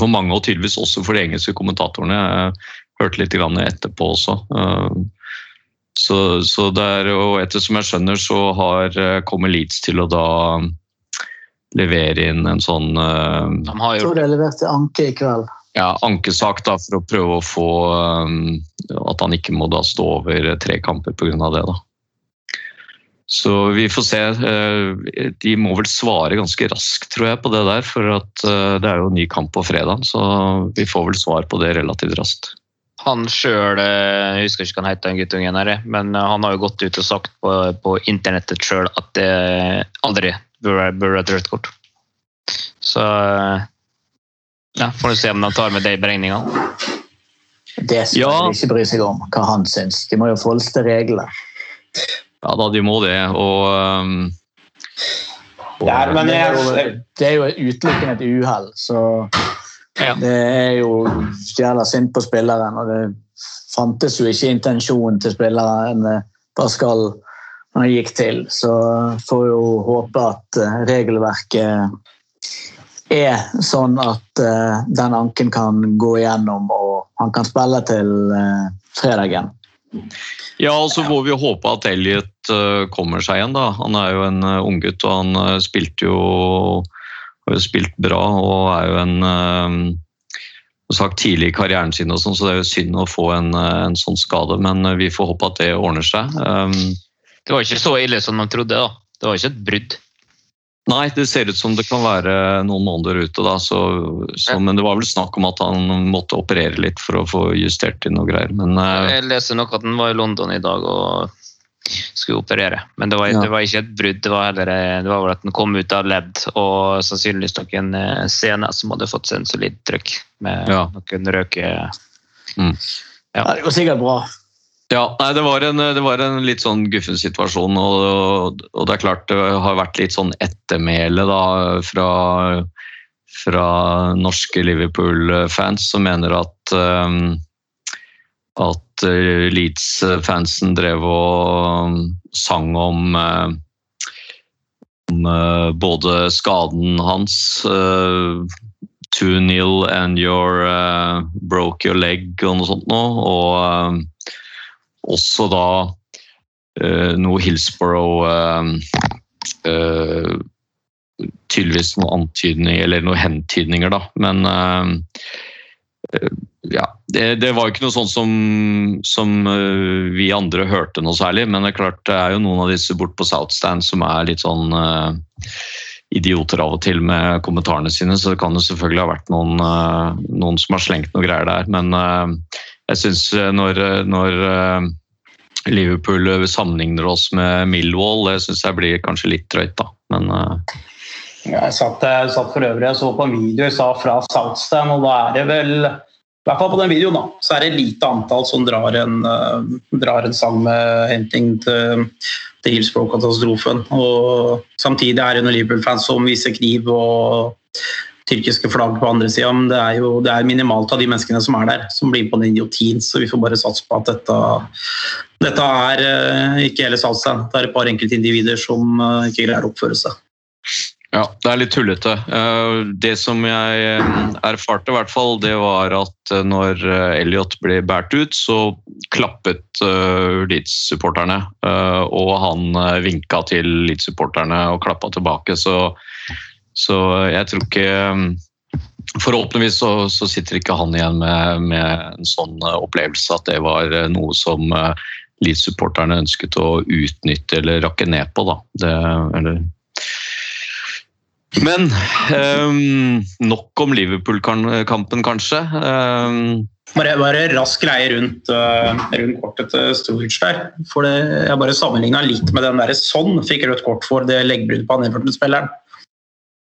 for mange, og tydeligvis også for de engelske kommentatorene. Jeg hørte litt grann etterpå også. Eh, Så, så det er, etter som jeg skjønner, så har, eh, kommer Leeds til å da levere inn en sånn eh, De har Jeg tror de har levert til anke i kveld. ja, ankesak da, for å prøve å få at han ikke må da stå over tre kamper pga. det. da. Så vi får se. Eh, De må vel svare ganske raskt tror jeg, på det der, for at eh, det er jo en ny kamp på fredag. Så vi får vel svar på det relativt raskt. Han sjøl, jeg husker ikke hva han heter, den guttungen her, men eh, han har jo gått ut og sagt på, på internettet sjøl at det aldri burde vært rødt kort. Så ja, får vi se om de tar med det i beregningene. Det skal Ja. de ikke bry seg om, hva han syns. De må jo forholde seg til reglene. Ja da, de må det. Og, og Det er, men det, er jo, det er jo utelukkende et uhell, så Ja. det er jo jævla sint på spilleren. Og det fantes jo ikke intensjon til spilleren Bare Pascal når han gikk til. Så får jo håpe at eh, regelverket er sånn at eh, den anken kan gå igjennom og han kan spille til eh, fredagen. Ja, og så må vi håpe at Elliot eh, kommer seg igjen. da. Han er jo en uh, unggutt, og han eh, spilte jo har jo spilt bra og er jo en eh, sagt, tidlig i karrieren sin, og sånn, så det er jo synd å få en, eh, en sånn skade. Men eh, vi får håpe at det ordner seg. Um, Det var ikke så ille som man trodde. da. Det var ikke et brudd. Nei, det ser ut som det kan være noen måneder ute, da. Så, så, men det var vel snakk om at han måtte operere litt for å få justert inn noe greier. Men eh, Jeg leser nok at han var i London i dag og skulle operere. Men det var, Ja. det var ikke et brudd, det var heller eh, det var vel at han kom ut av ledd og sannsynligvis noen eh, scener som hadde fått seg en solid trykk med Ja. noen røke... Ja, det går sikkert bra. Ja, nei, det var, en, det var en litt sånn guffen situasjon, og, og det er klart det har vært litt sånn ettermæle fra, fra norske Liverpool-fans som mener at um, at eh, Leeds-fansen drev og sang om eh, om eh, både skaden hans uh, 2-0 and your uh, broke your leg og noe sånt noe. Og eh, også da eh, noe Hillsborough eh, eh, Tydeligvis noen antydninger, eller noen hentydninger, da. Men ja, det, det var jo ikke noe sånn som, som vi andre hørte noe særlig. Men det er klart det er jo noen av disse bort på Southstand som er litt sånn eh, idioter av og til med kommentarene sine, så det kan jo selvfølgelig ha vært noen, noen som har slengt noe greier der. Men jeg syns når, når eh, Liverpool sammenligner oss med Millwall, det syns jeg blir kanskje litt drøyt, da. Men eh, jeg satt, jeg satt for øvrig og så på en video jeg sa fra Southstand, og da er det vel i hvert fall på den videoen da, så er det lite antall som drar en, uh, drar en sang med henting til, til Hillsborough-katastrofen. Og Samtidig er det noen Liverpool-fans som viser kniv og tyrkiske flagg på andre sida. Men det er jo det er minimalt av de menneskene som er der, som blir på den idiotien. Så vi får bare satse på at dette, dette er eh, ikke hele satsen, Det er et par enkeltindivider som eh, ikke greier å oppføre seg. Ja, det er litt tullete. Eh, Det som jeg erfarte, i hvert fall, det var at når Elliot ble båret ut, så klappet Leeds-supporterne. Og han vinka til Leeds-supporterne og klappa tilbake, så, så jeg tror ikke eh, Forhåpentligvis så, så sitter ikke han igjen med, med en sånn eh, opplevelse at det var eh, noe som eh, Leeds-supporterne ønsket å utnytte eller rakke ned på. Da. Det, eller men um, nok om Liverpool-kampen, kanskje. Um, Bare, bare rask greie rundt, uh, rundt kortet til Sturridge der. For det, jeg bare sammenligna litt med den der Sånn fikk rødt kort for det leggbruddet på han Everton-spilleren.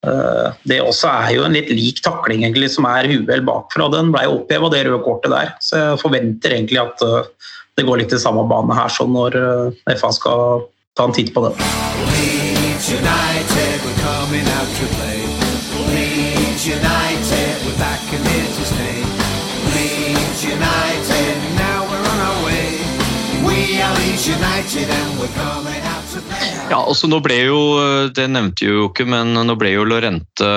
Uh, det også er jo en litt lik takling egentlig, som er uhell bakfra. Den ble oppheva, det røde kortet der. Så jeg forventer egentlig at uh, det går litt i samme bane her, sånn når uh, FA skal ta en titt på. Leeds United, and we're coming. Ja, altså nå ble jo, Det nevnte jo ikke, men nå ble jo Lorente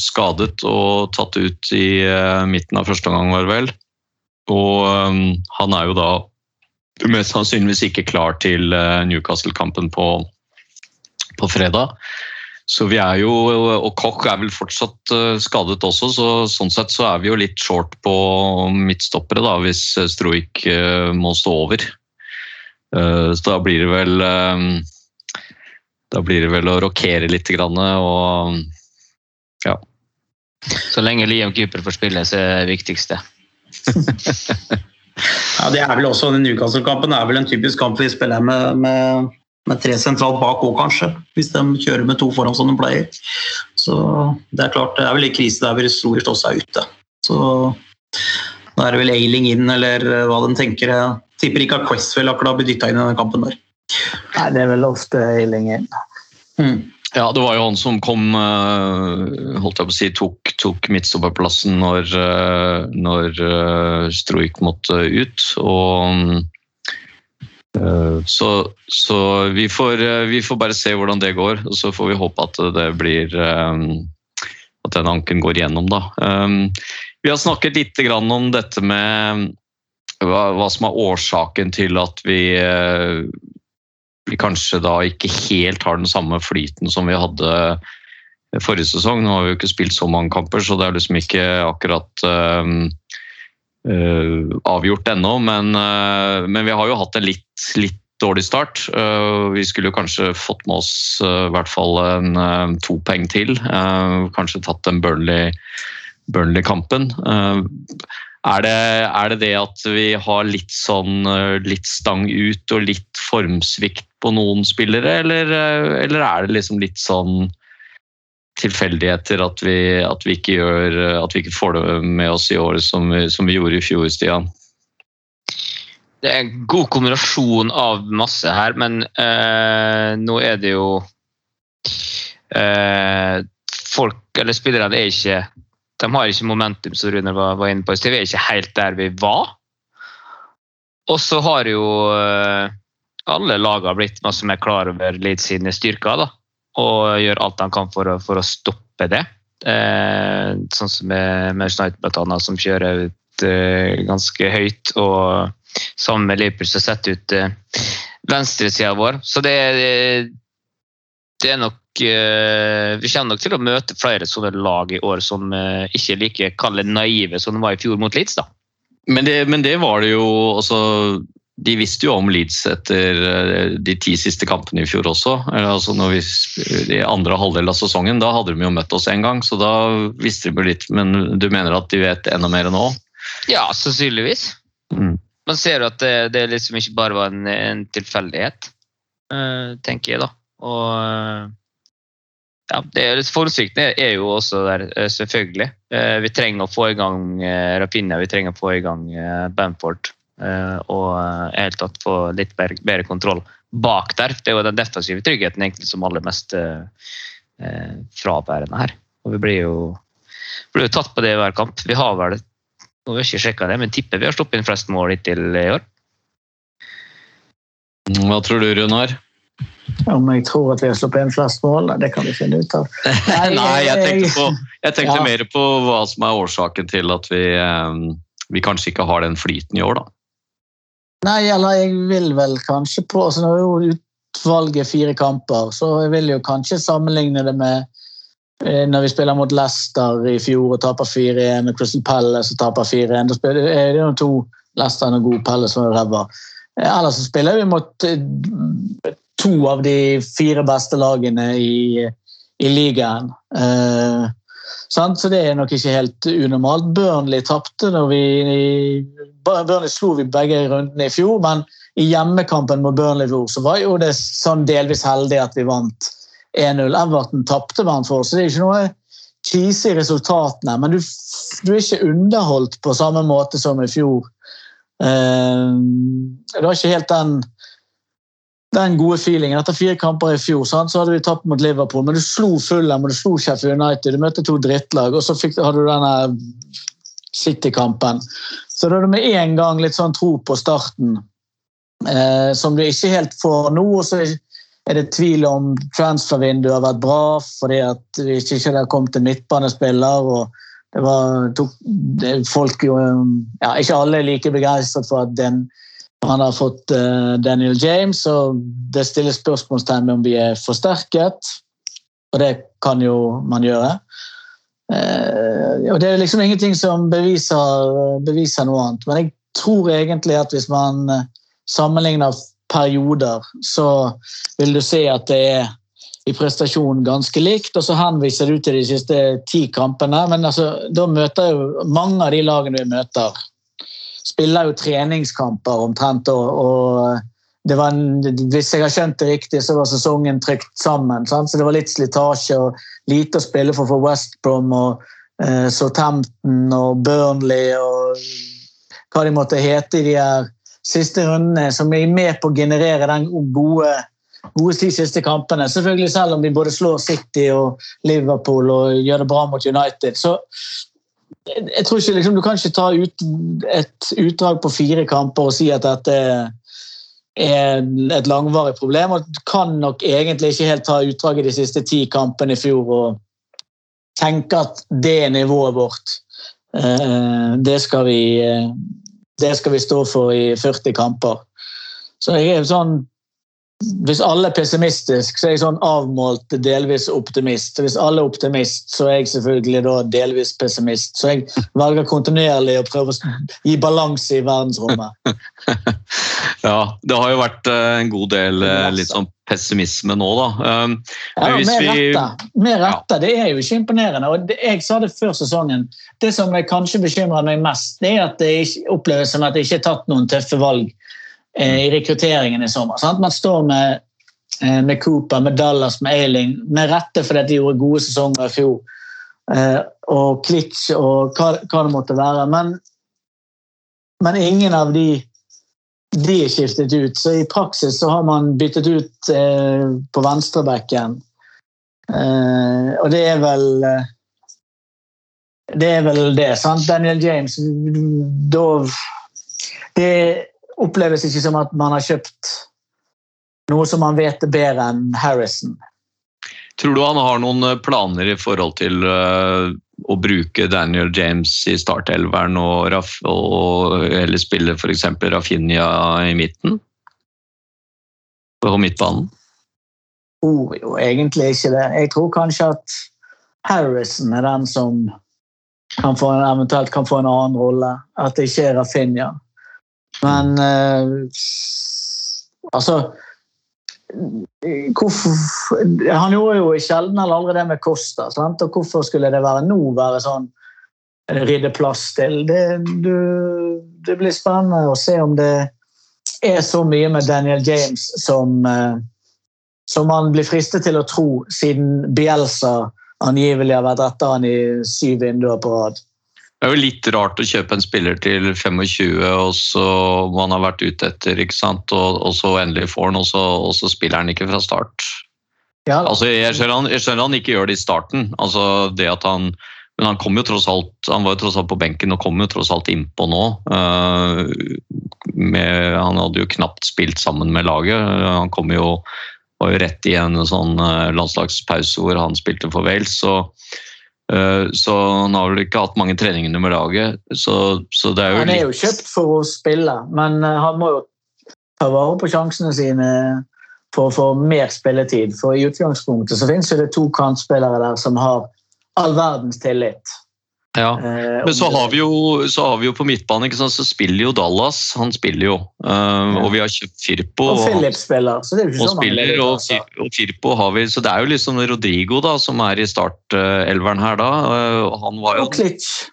skadet og tatt ut i eh, midten av første omgang, var det vel. Og han er jo da mest sannsynligvis ikke klar til eh, Newcastle-kampen på, på fredag. så vi er jo, og Koch er vel fortsatt eh, skadet også, så sånn sett så er vi jo litt short på midtstoppere da, hvis Stroik eh, må stå over. Eh, Så da blir det vel eh, Da blir det vel å rokere litt og ja. Så lenge Liam Cooper får spille, så er det viktigste. Ja, det er vel også, den Newcastle-kampen er vel en typisk kamp vi spiller med, med, med tre sentralt bak òg, kanskje. Hvis de kjører med to foran som de pleier. Så det er klart, det er vel en krise der Strohers også er ute. Så da er det vel Ailing inn, eller hva de tenker. Jeg tipper ikke at Questwell akkurat blir dytta inn i denne kampen der. Nei, det er vel ofte Eiling inn. Mm. Ja, det var jo han som kom eh, holdt jeg på å si, tok, tok midtstopperplassen når, eh, når eh, Stroik måtte ut. Og så, så vi, får, vi får bare se hvordan det går, og så får vi håpe at det blir At den anken går gjennom, da. Vi har snakket litt om dette med hva, som er årsaken til at vi vi kanskje da ikke helt har den samme flyten som vi hadde forrige sesong. Nå har vi jo ikke spilt så mange kamper, så det er liksom ikke akkurat øh, øh, avgjort ennå. Men, øh, men vi har jo hatt en litt, litt dårlig start. Uh, vi skulle jo kanskje fått med oss i hvert fall en, to poeng til. Kanskje tatt den Burnley- Burnley-kampen. Uh, er det, er det det at vi har litt sånn uh, litt stang ut og litt formsvikt på noen spillere, eller, uh, eller er det liksom litt sånn tilfeldigheter at vi, at vi ikke gjør At vi ikke får det med oss i år som som vi gjorde i fjor, Stian? Det er en god kombinasjon av masse her, men øh, nå er det jo øh, Folk, eller spillerne, er ikke De har ikke momentum, som Rune var, var inne på. Så vi er ikke helt der vi var. Og så har jo eh, alle lagene blitt masse mer klar over Leeds sine styrker, da. Og gjør alt de kan for å, for å stoppe det. Eh, sånn som med, blant annet, som kjører ut eh, ganske høyt. og sammen med Liverpool som setter ut eh, venstresida vår. Så det, er- det er nok eh, Vi kommer nok til å møte flere sånne lag i år som eh, ikke er like kalde naive som de var i fjor mot Leeds. da. Men det, men det var det jo altså, De visste jo om Leeds etter eh, de ti siste kampene i fjor også. Altså når vi, I andre halvdel av sesongen. Da hadde de jo møtt oss en gang, så da visste de jo litt. Men du mener at de vet enda mer nå? Ja, sannsynligvis. Mm. Man ser jo at det, det liksom ikke bare var en, en tilfeldighet, eh, tenker jeg da. Og eh, ja, det Formsvikten er, jo også der, eh, selvfølgelig. Eh, vi trenger å få i gang eh, vi trenger å få i gang Bamford. og i hele tatt få litt bedre, kontroll bak der. Det er jo den defensive tryggheten egentlig som aller mest fraværende her. Og vi blir jo, blir jo tatt på det i hver kamp. Vi har vel nå har jeg ikke sjekka det, men tipper vi har sluppet inn flest mål hittil i år. Hva tror du, Runar? Om jeg tror at vi har sluppet inn flest mål? Det kan vi finne ut av. Nei, jeg tenkte, på, jeg tenkte Ja. mer på hva som er årsaken til at vi, eh, vi kanskje ikke har den flyten i år, da. Nei, eller jeg vil vel kanskje på altså Nå er jo utvalget fire kamper, så jeg vil jo kanskje sammenligne det med eh, når vi spiller mot Leicester i fjor og taper 4-1, og Crystal Palace og taper 4-1. Da eh, det er jo to Leicester og god Palace som er ræva. Eh, Ellers så spiller vi mot eh, to av de fire beste lagene i, i ligaen. Eh? Så det er nok ikke helt unormalt. Burnley tapte når vi Burnley slo vi begge rundene i fjor, men i hjemmekampen mot Burnley i så var jo det sånn delvis heldig at vi vant 1-0. Everton tapte man for, oss, så det er ikke noe krise i resultatene. Men du, du er ikke underholdt på samme måte som i fjor. Eh, det var ikke helt den den gode feelingen. Etter fire kamper i fjor sant, så hadde vi tapt mot Liverpool, men du slo Fulham og du slo Sheffield United. Du møtte to drittlag, og så fikk, hadde du denne City-kampen. Så da hadde du med en gang litt sånn tro på starten, eh, som du ikke helt får nå. og så er det tvil om transfervinduet har vært bra, fordi at vi ikke har kommet en midtbanespiller. og det var, tok, det, folk jo, ja, Ikke alle er like begeistret for at den, han har fått uh, Daniel James, og det stilles spørsmålstegn ved om vi er forsterket. og det kan jo man gjøre. Uh, og Det er liksom ingenting som beviser, beviser noe annet. Men jeg tror egentlig at hvis man eh, sammenligner perioder, så vil du se at det er i prestasjonen ganske likt. Og så henviser du til de siste ti kampene. Men altså, da møter jo mange av de lagene vi møter, spiller jo treningskamper omtrent. og, og var hvis jeg har skjønt det riktig, så var sesongen trykt sammen. Sant? Så det var litt slitasje og lite å spille for for West Brom og eh, Southampton og Burnley og hva de måtte hete i de her siste rundene, som er med på å generere den gode, gode ti siste kampene. Selvfølgelig Selv om de både slår City og Liverpool og gjør det bra mot United. så jeg tror ikke liksom, Du kan ikke ta ut et utdrag på fire kamper og si at dette er et langvarig problem. og Kan nok egentlig ikke helt ta utdraget de siste ti kampene i fjor og tenke at det er nivået vårt. Eh, det skal vi, eh, det skal vi stå for i 40 kamper. Så jeg er sånn hvis alle er pessimistisk, så er jeg sånn avmålt delvis optimist. Hvis alle er optimist, så er jeg selvfølgelig delvis pessimist. Så jeg velger kontinuerlig å prøve å gi balanse i verdensrommet. ja, det har jo vært eh, en god del eh, litt sånn pessimisme nå, da. Um, ja, med rette. Med rette. Det er jo ikke imponerende. og det, Jeg sa det før sesongen. Det som kanskje bekymrer meg mest, det er at det oppleves som at det ikke er tatt noen tøffe valg i rekrutteringen i sommer. Sant? Man står med, eh, med, Cooper, med Dallas, med Ailing, med rette fordi de gjorde gode sesonger i fjor. Eh, og Klitsch og hva, hva, det måtte være. Men, men ingen av de, de er skiftet ut. Så i praksis så har man byttet ut eh, på venstrebekken. Eh, og det er vel Det er vel det. sant? Daniel James da, det oppleves ikke som at man har kjøpt noe som man vet er bedre enn Harrison. Tror du han har noen eh, planer i forhold til uh, å bruke Daniel James i startelveren og, Raff, og eller spille f.eks. Rafinha i midten? På midtbanen? Oh, jo, egentlig ikke det. Jeg tror kanskje at Harrison er den som kan få en, eventuelt kan få en annen rolle. At det ikke er Rafinha. Men uh, altså hvorfor, Han gjorde jo sjelden eller aldri det med Costa. Sant? og Hvorfor skulle det være nå være sånn eh, rydde plass til? Det, du, det, blir spennende å se om det er så mye med Daniel James som, uh, som man blir fristet til å tro, siden Bielsa angivelig har vært etter han i syv vinduer på rad. Det er jo litt rart å kjøpe en spiller til 25 og så man har vært ute etter, ikke sant? Og, og så endelig får han, og så, og så spiller han ikke fra start. Ja, altså, jeg, skjønner han, jeg skjønner han ikke gjør det i starten. Altså, det at han, men han kom jo tross alt han var jo tross alt på benken og kom jo tross alt innpå nå. Uh, med, han hadde jo knapt spilt sammen med laget. Han kom jo, var jo rett i en sånn uh, landslagspause hvor han spilte for Wales. så Eh, så han har vel ikke hatt mange treninger med laget. Så, så er han er jo kjøpt for å spille, men eh, han må jo ta vare på sjansene sine for å få mer spilletid. For i utgangspunktet så finnes det to kantspillere der som har all verdens tillit. Ja, eh, Men så har vi jo, har vi jo på midtbanen så spiller jo Dallas. Han spiller jo. Uh, og vi har kjøpt Firpo. Og Philip spiller. så det er jo ikke og spiller, og, altså. og, Firpo har vi, så Det er jo liksom Rodrigo da, som er i startelveren her da. Uh, han var jo, og Klitsch.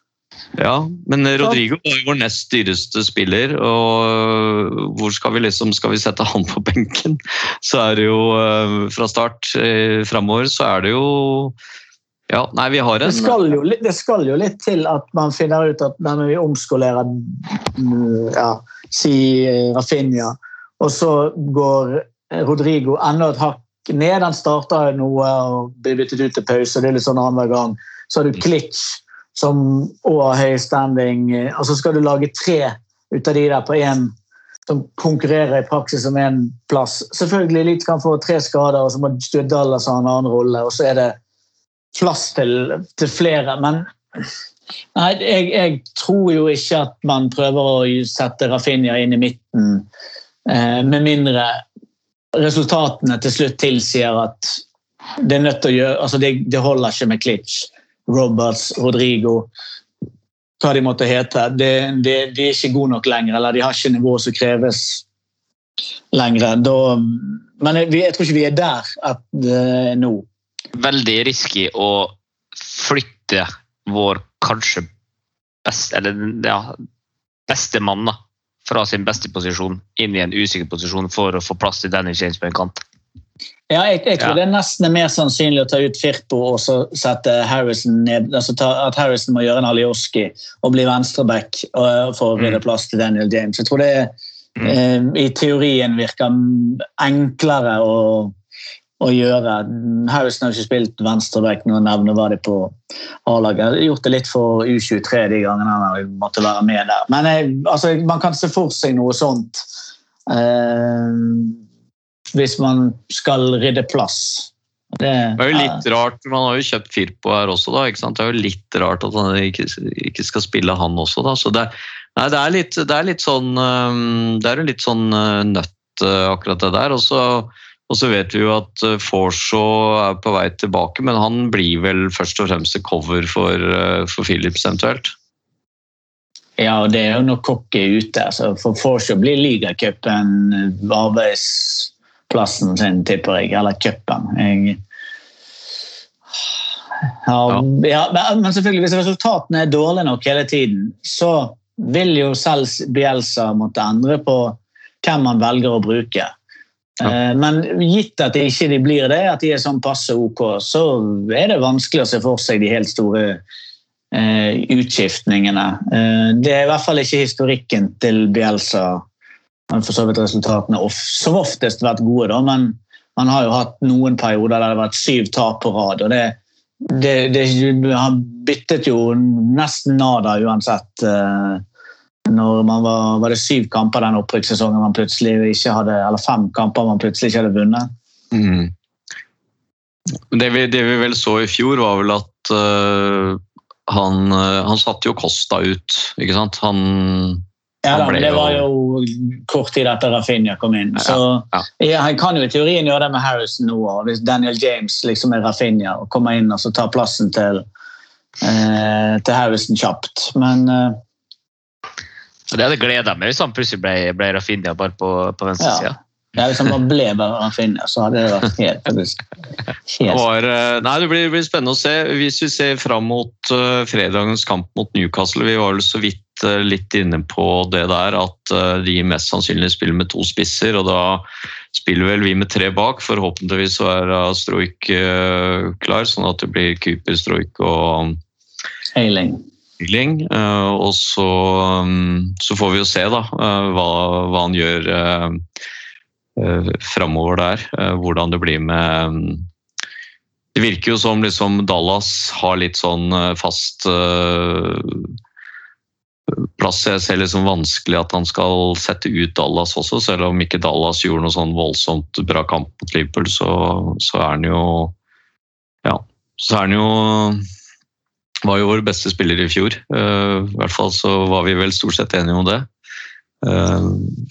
Ja, men Rodrigo var jo vår nest dyreste spiller. og hvor Skal vi liksom, skal vi sette han på benken? Så er det jo uh, fra start framover så er det jo ja, nei, vi har en... Det skal, jo, det skal jo litt til at man finner ut at når vi omskolerer mm, ja, si eh, Rafinha, og så går Rodrigo enda et hakk ned. Han starta noe og blir byttet ut til pause, det er litt sånn annenhver gang. Så har du Klitsch, som òg har høy standing. Og så skal du lage tre ut av de der på én som konkurrerer i praksis om én plass. Selvfølgelig litt kan få tre skader, og så må Stuart Dallas ha en annen rolle. og så er det plass til, til flere. Men nei, jeg, jeg, tror jo ikke at man prøver å sette Rafinha inn i midten, eh, med mindre resultatene til slutt tilsier at det er nødt til å gjøre altså det, de holder ikke med Klitsch, Roberts, Rodrigo hva de måtte hete. Det, det, de er ikke gode nok lenger, eller de har ikke nivået som kreves lenger. Da, men jeg, jeg, tror ikke vi er der at, uh, nå. Veldig risky å flytte vår kanskje best, eller, ja, beste mann da, fra sin beste posisjon inn i en usikker posisjon for å få plass til Danny James på en kant. Ja, jeg, jeg tror Ja. det er nesten mer sannsynlig å ta ut Firpo og så sette Harrison ned. altså ta, At Harrison må gjøre en Alioski og bli venstreback og- for å rydde Mm. plass til Daniel James. Jeg tror det eh, i teorien virker enklere å, å gjøre. Hausen har ikke spilt venstreback, noe det på A-laget. Jeg har Gjort det litt for U23 de gangene han måtte være med der. Men jeg, altså, man kan se for seg noe sånt. Eh, hvis man skal rydde plass. Det, Det er jo litt rart, Man har jo kjøpt Firpo her også, da. ikke sant? Det er jo litt rart at han ikke, ikke skal spille han også, da. Så det, nei, det, er, litt, det er litt sånn Det er jo litt sånn øh, nøtt, øh, akkurat det der. Og så, og så vet vi jo at øh, Forshaw er på vei tilbake, men han blir vel først og fremst cover for, øh, for Philips eventuelt. Ja, og det er jo når Kokk er ute. Så for Forshaw blir ligacupen eh, arbeidsplassen sin, tipper jeg. Eller cupen. Jeg... Ja, ja, men- selvfølgelig, hvis resultatene er dårlige nok hele tiden, så vil jo selv Bielsa måtte endre på hvem man velger å bruke. Eh, Men gitt at det ikke blir det, at de er sånn passe ok, så er det vanskelig å se for seg de helt store eh, utskiftningene. Eh, det er i hvert fall ikke historikken til Bielsa, men for så vidt resultatene of, som oftest vært gode, da, men man har jo hatt noen perioder der det har vært syv tap på rad. og det, det, det Han byttet jo nesten nada uansett. Eh, når man var, var det syv kamper den opprykkssesongen man plutselig ikke hadde, eller fem kamper man plutselig ikke hadde vunnet. Mm. Det, vi, det vi vel så i fjor, var vel at uh, han, øh, han satte jo Costa ut, ikke sant? Han Ja, da, men det var jo kort tid etter Rafinha kom inn. Så ja. ja, Han kan jo i teorien gjøre det med Harrison nå. Hvis Daniel James liksom er Rafinha og kommer inn og så tar plassen til, eh, til Harrison kjapt. Men eh, Så Det hadde gleda meg hvis han plutselig ble, ble Rafinha bare på, på venstre Ja. ja, hvis han bare ble bare Rafinha, så hadde det vært helt, faktisk, Det helt var, eh, nei, det blir, blir spennende å se. Hvis vi ser fram mot uh, fredagens kamp mot Newcastle Vi var vel så vidt uh, litt inne på det der at uh, de mest sannsynlig spiller med to spisser. og Da spiller vel vi med tre bak. Forhåpentligvis så er Stroik klar, sånn at det blir Cooper, Stroik og Ailing. Ling. Eh, og så, um, så får vi jo se da eh, hva, hva han gjør uh, framover der. eh, hvordan det blir med um, Det virker jo som liksom Dallas har litt sånn eh, fast eh, plass. Jeg ser liksom vanskelig at han skal sette ut Dallas også, selv om ikke Dallas gjorde noe sånn voldsomt bra kamp mot Liverpool, så, så er han jo Ja, så er han jo var jo vår beste spiller i fjor. Eh, I hvert fall så var vi vel stort sett enige om det. Eh,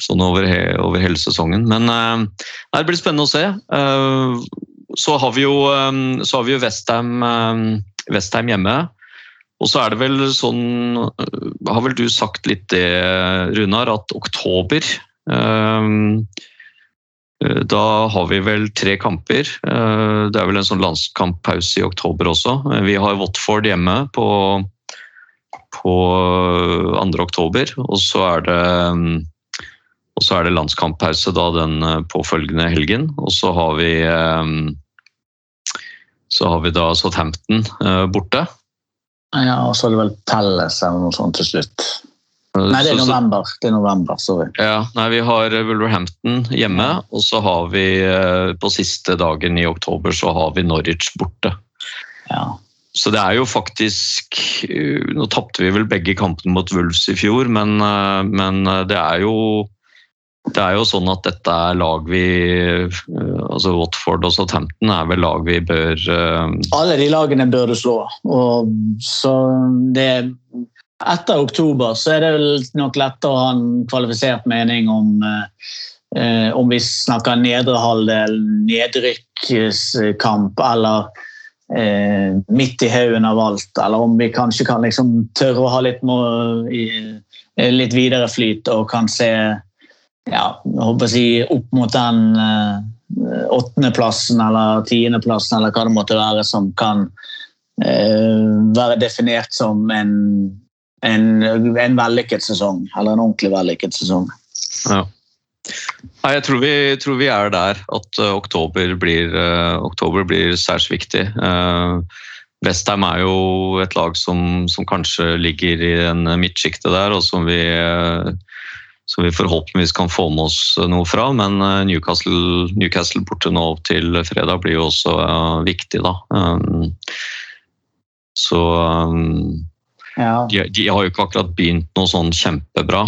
sånn over, he over hele sesongen. Men eh, det blir spennende å se. Så har vi jo, eh, så har vi jo Westham, Westham hjemme. Og så er det vel sånn Har vel du sagt litt det, Runar, at oktober da har vi vel tre kamper. Eh, Det er vel en sånn landskamppause i oktober også. Eh, Vi har Watford hjemme på, på 2. oktober, og så er det mm, og så er det landskamppause da den eh, påfølgende helgen. Og så har vi eh, så har vi da Southampton eh, borte. Ja, og så er det vel Pelles eller noe sånt til slutt. Eh, Nei, det er november. Det er november, sorry. Ja, nei, Vi har Wolverhampton hjemme, og så har vi eh, på siste dagen i oktober så har vi Norwich borte. Ja. Så det er jo faktisk eh, Nå tapte vi vel begge kampene mot Wolves i fjor, men, eh, men eh, det er jo det er jo sånn at dette er lag vi eh, altså Watford og Southampton er vel lag vi bør eh, Alle de lagene bør du slå. Og så det Etter oktober så er det nok lettere å ha en kvalifisert mening om, eh, om vi snakker nedre halvdel, nedrykkskamp eller eh, midt i haugen av alt, eller om vi kanskje kan liksom tørre å ha litt, må, i, eh, litt videre flyt og kan se ja, si opp mot den eh, åttendeplassen eller tiendeplassen eller hva det måtte være som kan eh, være definert som en, en, en vellykket sesong, eller en ordentlig vellykket sesong. Ja. Jeg tror vi, tror vi er der at uh, oktober blir, uh, oktober blir særs viktig. Uh, Westheim er jo et lag som, som kanskje ligger i en midtsjiktet der, og som vi, som vi forhåpentligvis kan få med oss noe fra. Men Newcastle, Newcastle borte nå til fredag blir jo også viktig, da. Um, så um, Ja. de, de har jo ikke akkurat begynt noe sånn kjempebra.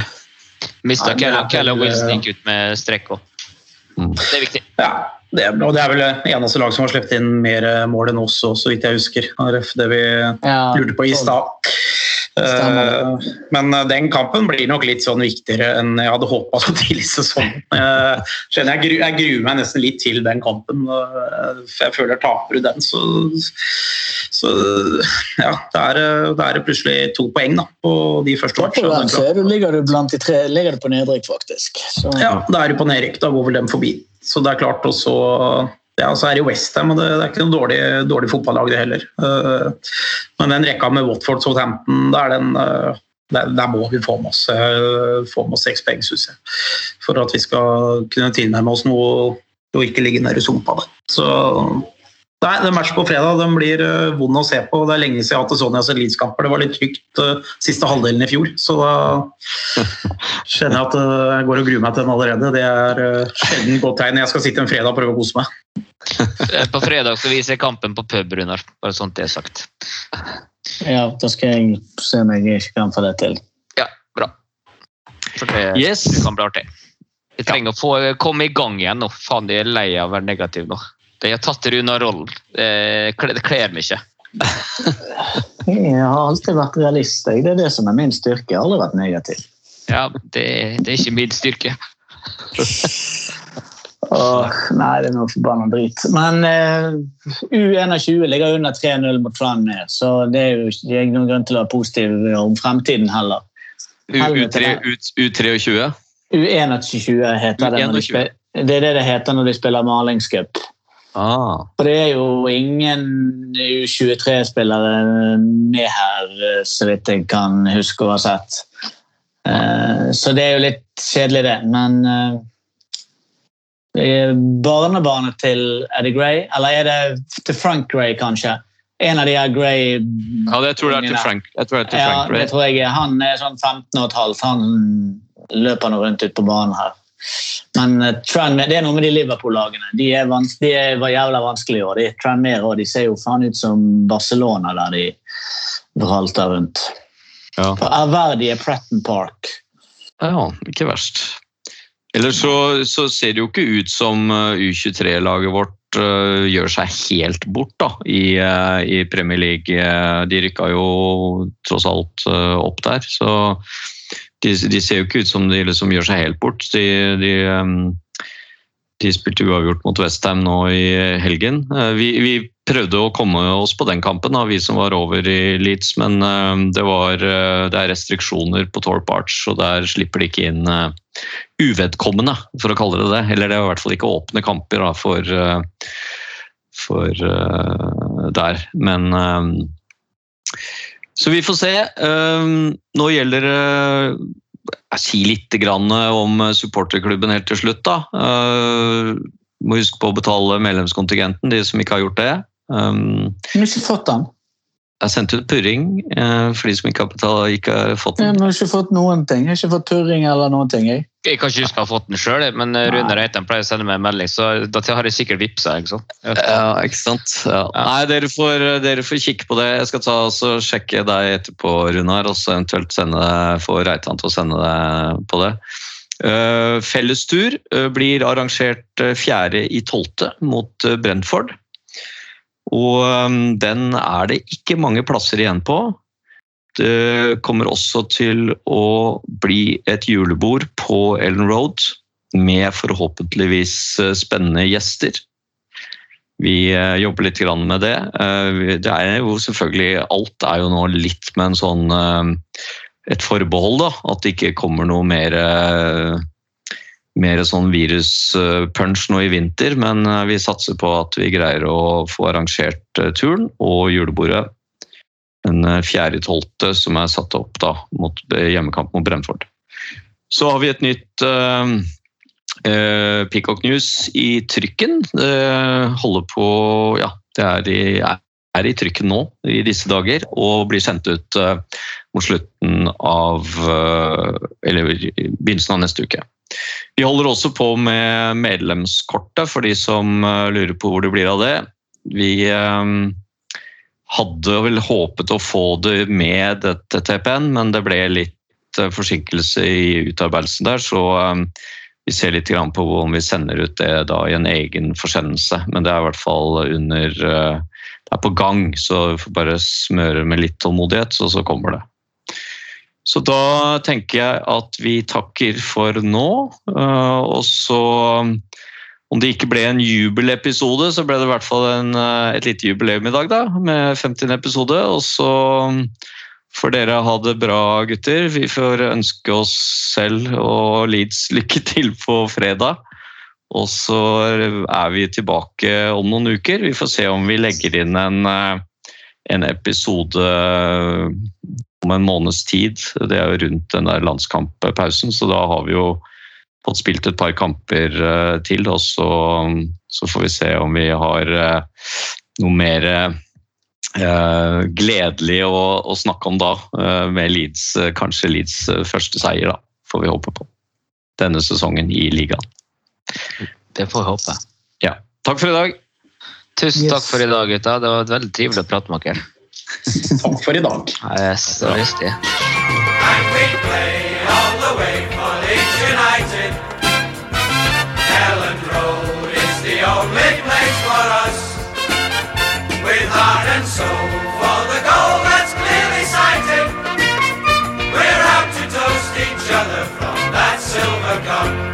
Mista vel, Wilson eh, gikk ut med strekk òg. Mm. Det er viktig. Ja, det er, og det er vel det eneste lag som har sluppet inn mer mål enn oss, så vidt jeg husker. Det vi Ja, lurte på i stad. Eh, Men den kampen blir nok litt sånn viktigere enn jeg hadde håpa så tidlig i sesongen. Eh, Jeg, gru- jeg gruer meg nesten litt til den kampen. eh, For jeg føler taper du den, så, så ja, da er, det- er det plutselig to poeng da, på de første den så du, ligger du blant de tre ligger du på nedrykk, faktisk. Så, Ja, da er du på nedrykk. Da går vel dem forbi. Så det er klart også ja, så er det Westham, og det, er ikke noe dårlig, dårlig fotballag, det heller. Eh, men den rekka med Watford Southampton, da er den eh, der, der må vi få med oss, få med oss seks poeng, synes jeg. For at vi skal kunne tilnærme oss noe og ikke ligge nede i sumpa. der. Så Nei, den match på fredag den blir uh, vond å se på. Det er lenge siden jeg har hatt Sonias Elitekamper. Det var litt trygt uh, siste halvdelen i fjor, så da kjenner jeg at eh, jeg går og gruer meg til den allerede. Det er uh, sjelden godt tegn. Jeg skal sitte en fredag og prøve å kose meg. På fredag så viser jeg kampen på pub, Runar. Bare sånt det er sagt. ja, da skal jeg se om jeg ikke kan få det til. Ja, bra. For det, Yes. det kan bli artig. Vi trenger å få komme i gang igjen nå. Faen, de er lei av å være negative nå. De har tatt Runar-rollen. Det kler kler meg ikke. Jeg har alltid vært realist. jeg. Det er det som er min styrke. Jeg har aldri vært negativ. Ja, det, det er ikke min styrke. Åh, nei, det er noe forbanna drit. Men eh, U21 ligger under 3-0 mot Tranmere, så det er jo det er ikke noen grunn til å være positiv om fremtiden heller. U- U3, U- U23. U21 heter det. Når de U21. spil- det er det det heter når de spiller malingscup. Ah. For det er jo ingen U23-spillere med her, eh, så vidt jeg kan huske å ha sett. Eh, Så det er jo litt kjedelig, det. Men eh, barnebarnet til Eddie Gray, eller er det til Frank Gray, kanskje? En av de her Gray Ja, det tror jeg er til Frank. Jeg tror det er til Ja, det tror jeg. Han er sånn 15 og et halvt. Han løper nå rundt ute på banen her. Men eh, Tranmere, det er noe med de Liverpool-lagene. De de var jævla vanskelige i år. Tranmere og de ser jo faen ut som Barcelona der de vralter rundt. Ja. På ærverdige Pretton Park. ja, ikke verst. Ellers så, så ser det jo ikke ut som uh, U23-laget vårt uh, gjør seg helt bort da, i, uh, i Premier League. De rykka jo tross alt uh, opp der, så de, de ser jo ikke ut som de liksom gjør seg helt bort. De, de, um, de spilte uavgjort mot Westham nå i helgen. Uh, Vi, vi prøvde å komme oss på den kampen, vi som var over i Leeds, men uh, det, var, uh, det er restriksjoner på Torp Arch, og der slipper de ikke inn uh, uvedkommende, for å kalle det det. Eller det er i hvert fall ikke åpne kamper da, for, for der. Men um, Så vi får se. Um, nå gjelder det jeg sier litt grann om supporterklubben helt til slutt. da. Uh, må huske på å betale medlemskontingenten, de som ikke har gjort det. Um, Men ikke fått den. Jeg sendte ut purring uh, for de som ikke har, betalt, ikke har fått Jeg har ikke fått noen ting. Jeg har ikke fått purring eller noen ting. Jeg. Jeg kan ikke huske å ha fått den sjøl, men Rune Reitan pleier å sende meg en melding, så da har jeg sikkert vippsa. ikke sant? Jeg. Ja, ikke sant. Ja. Ja. Nei, dere får, dere får kikke på det. Jeg skal ta og sjekke deg etterpå, Runar, og så eventuelt sende, få Reitan til å sende deg på det. Uh, fellestur uh, blir arrangert uh, 4.12. mot uh, Brentford. Og um, den er det ikke mange plasser igjen på. Det kommer også til å bli et julebord på Ellen Road med forhåpentligvis eh, spennende gjester. Vi eh, jobber litt med det. Eh, Det er jo selvfølgelig Alt er jo nå litt med en sånn et forbehold, da. At det ikke kommer noe mer mer sånn viruspunch nå i vinter, men eh, vi satser på at vi greier å få arrangert eh, turen og julebordet den eh, 4.12. som er satt opp da, mot eh, hjemmekamp mot Brennford. Så har vi et nytt eh, eh, Peacock News i trykken. Det holder på Ja, det er i, er i trykken nå i disse dager og blir sendt ut eh, mot slutten av eh, Eller begynnelsen av neste uke. Vi holder også på med medlemskortet for de som eh, lurer på hvor det blir av det. Vi eh, hadde vel håpet å få det med dette TPN, men det ble litt eh, forsinkelse i utarbeidelsen der, så vi ser litt på om vi sender ut det i en egen forsendelse. Men det er i hvert fall under Det er på gang, så vi får bare smøre med litt tålmodighet, så, så kommer det. Så da tenker jeg at vi takker for nå. eh, Og så om det ikke ble en jubelepisode, så ble det i hvert fall en, eh, et lite jubileum i dag, da, med 50. episode. Og så får dere ha det bra, gutter. Vi får ønske oss selv og Leeds lykke til på fredag. Og så er vi tilbake om noen uker. Vi får se om vi legger inn en, eh, en episode om en måneds tid. Det er jo rundt den der landskamppausen, så da har vi jo fått spilt et par kamper eh, til. Og så, så får vi se om vi har eh, noe mer eh, gledelig å, å snakke om da, eh, med Leeds, kanskje Leeds første seier, da, får vi håpe på. Denne sesongen i ligaen. Det får vi håpe. Ja. Takk for i dag. Tusen Yes. takk for i dag, gutta. Det var veldig trivelig å prate med dere. Takk for i dag. Yes, det var lystig. And we play all the way for Leeds United. Elland Road is the only place for us. With heart and soul for the goal that's clearly sighted. We're out to toast each other from that silver cup.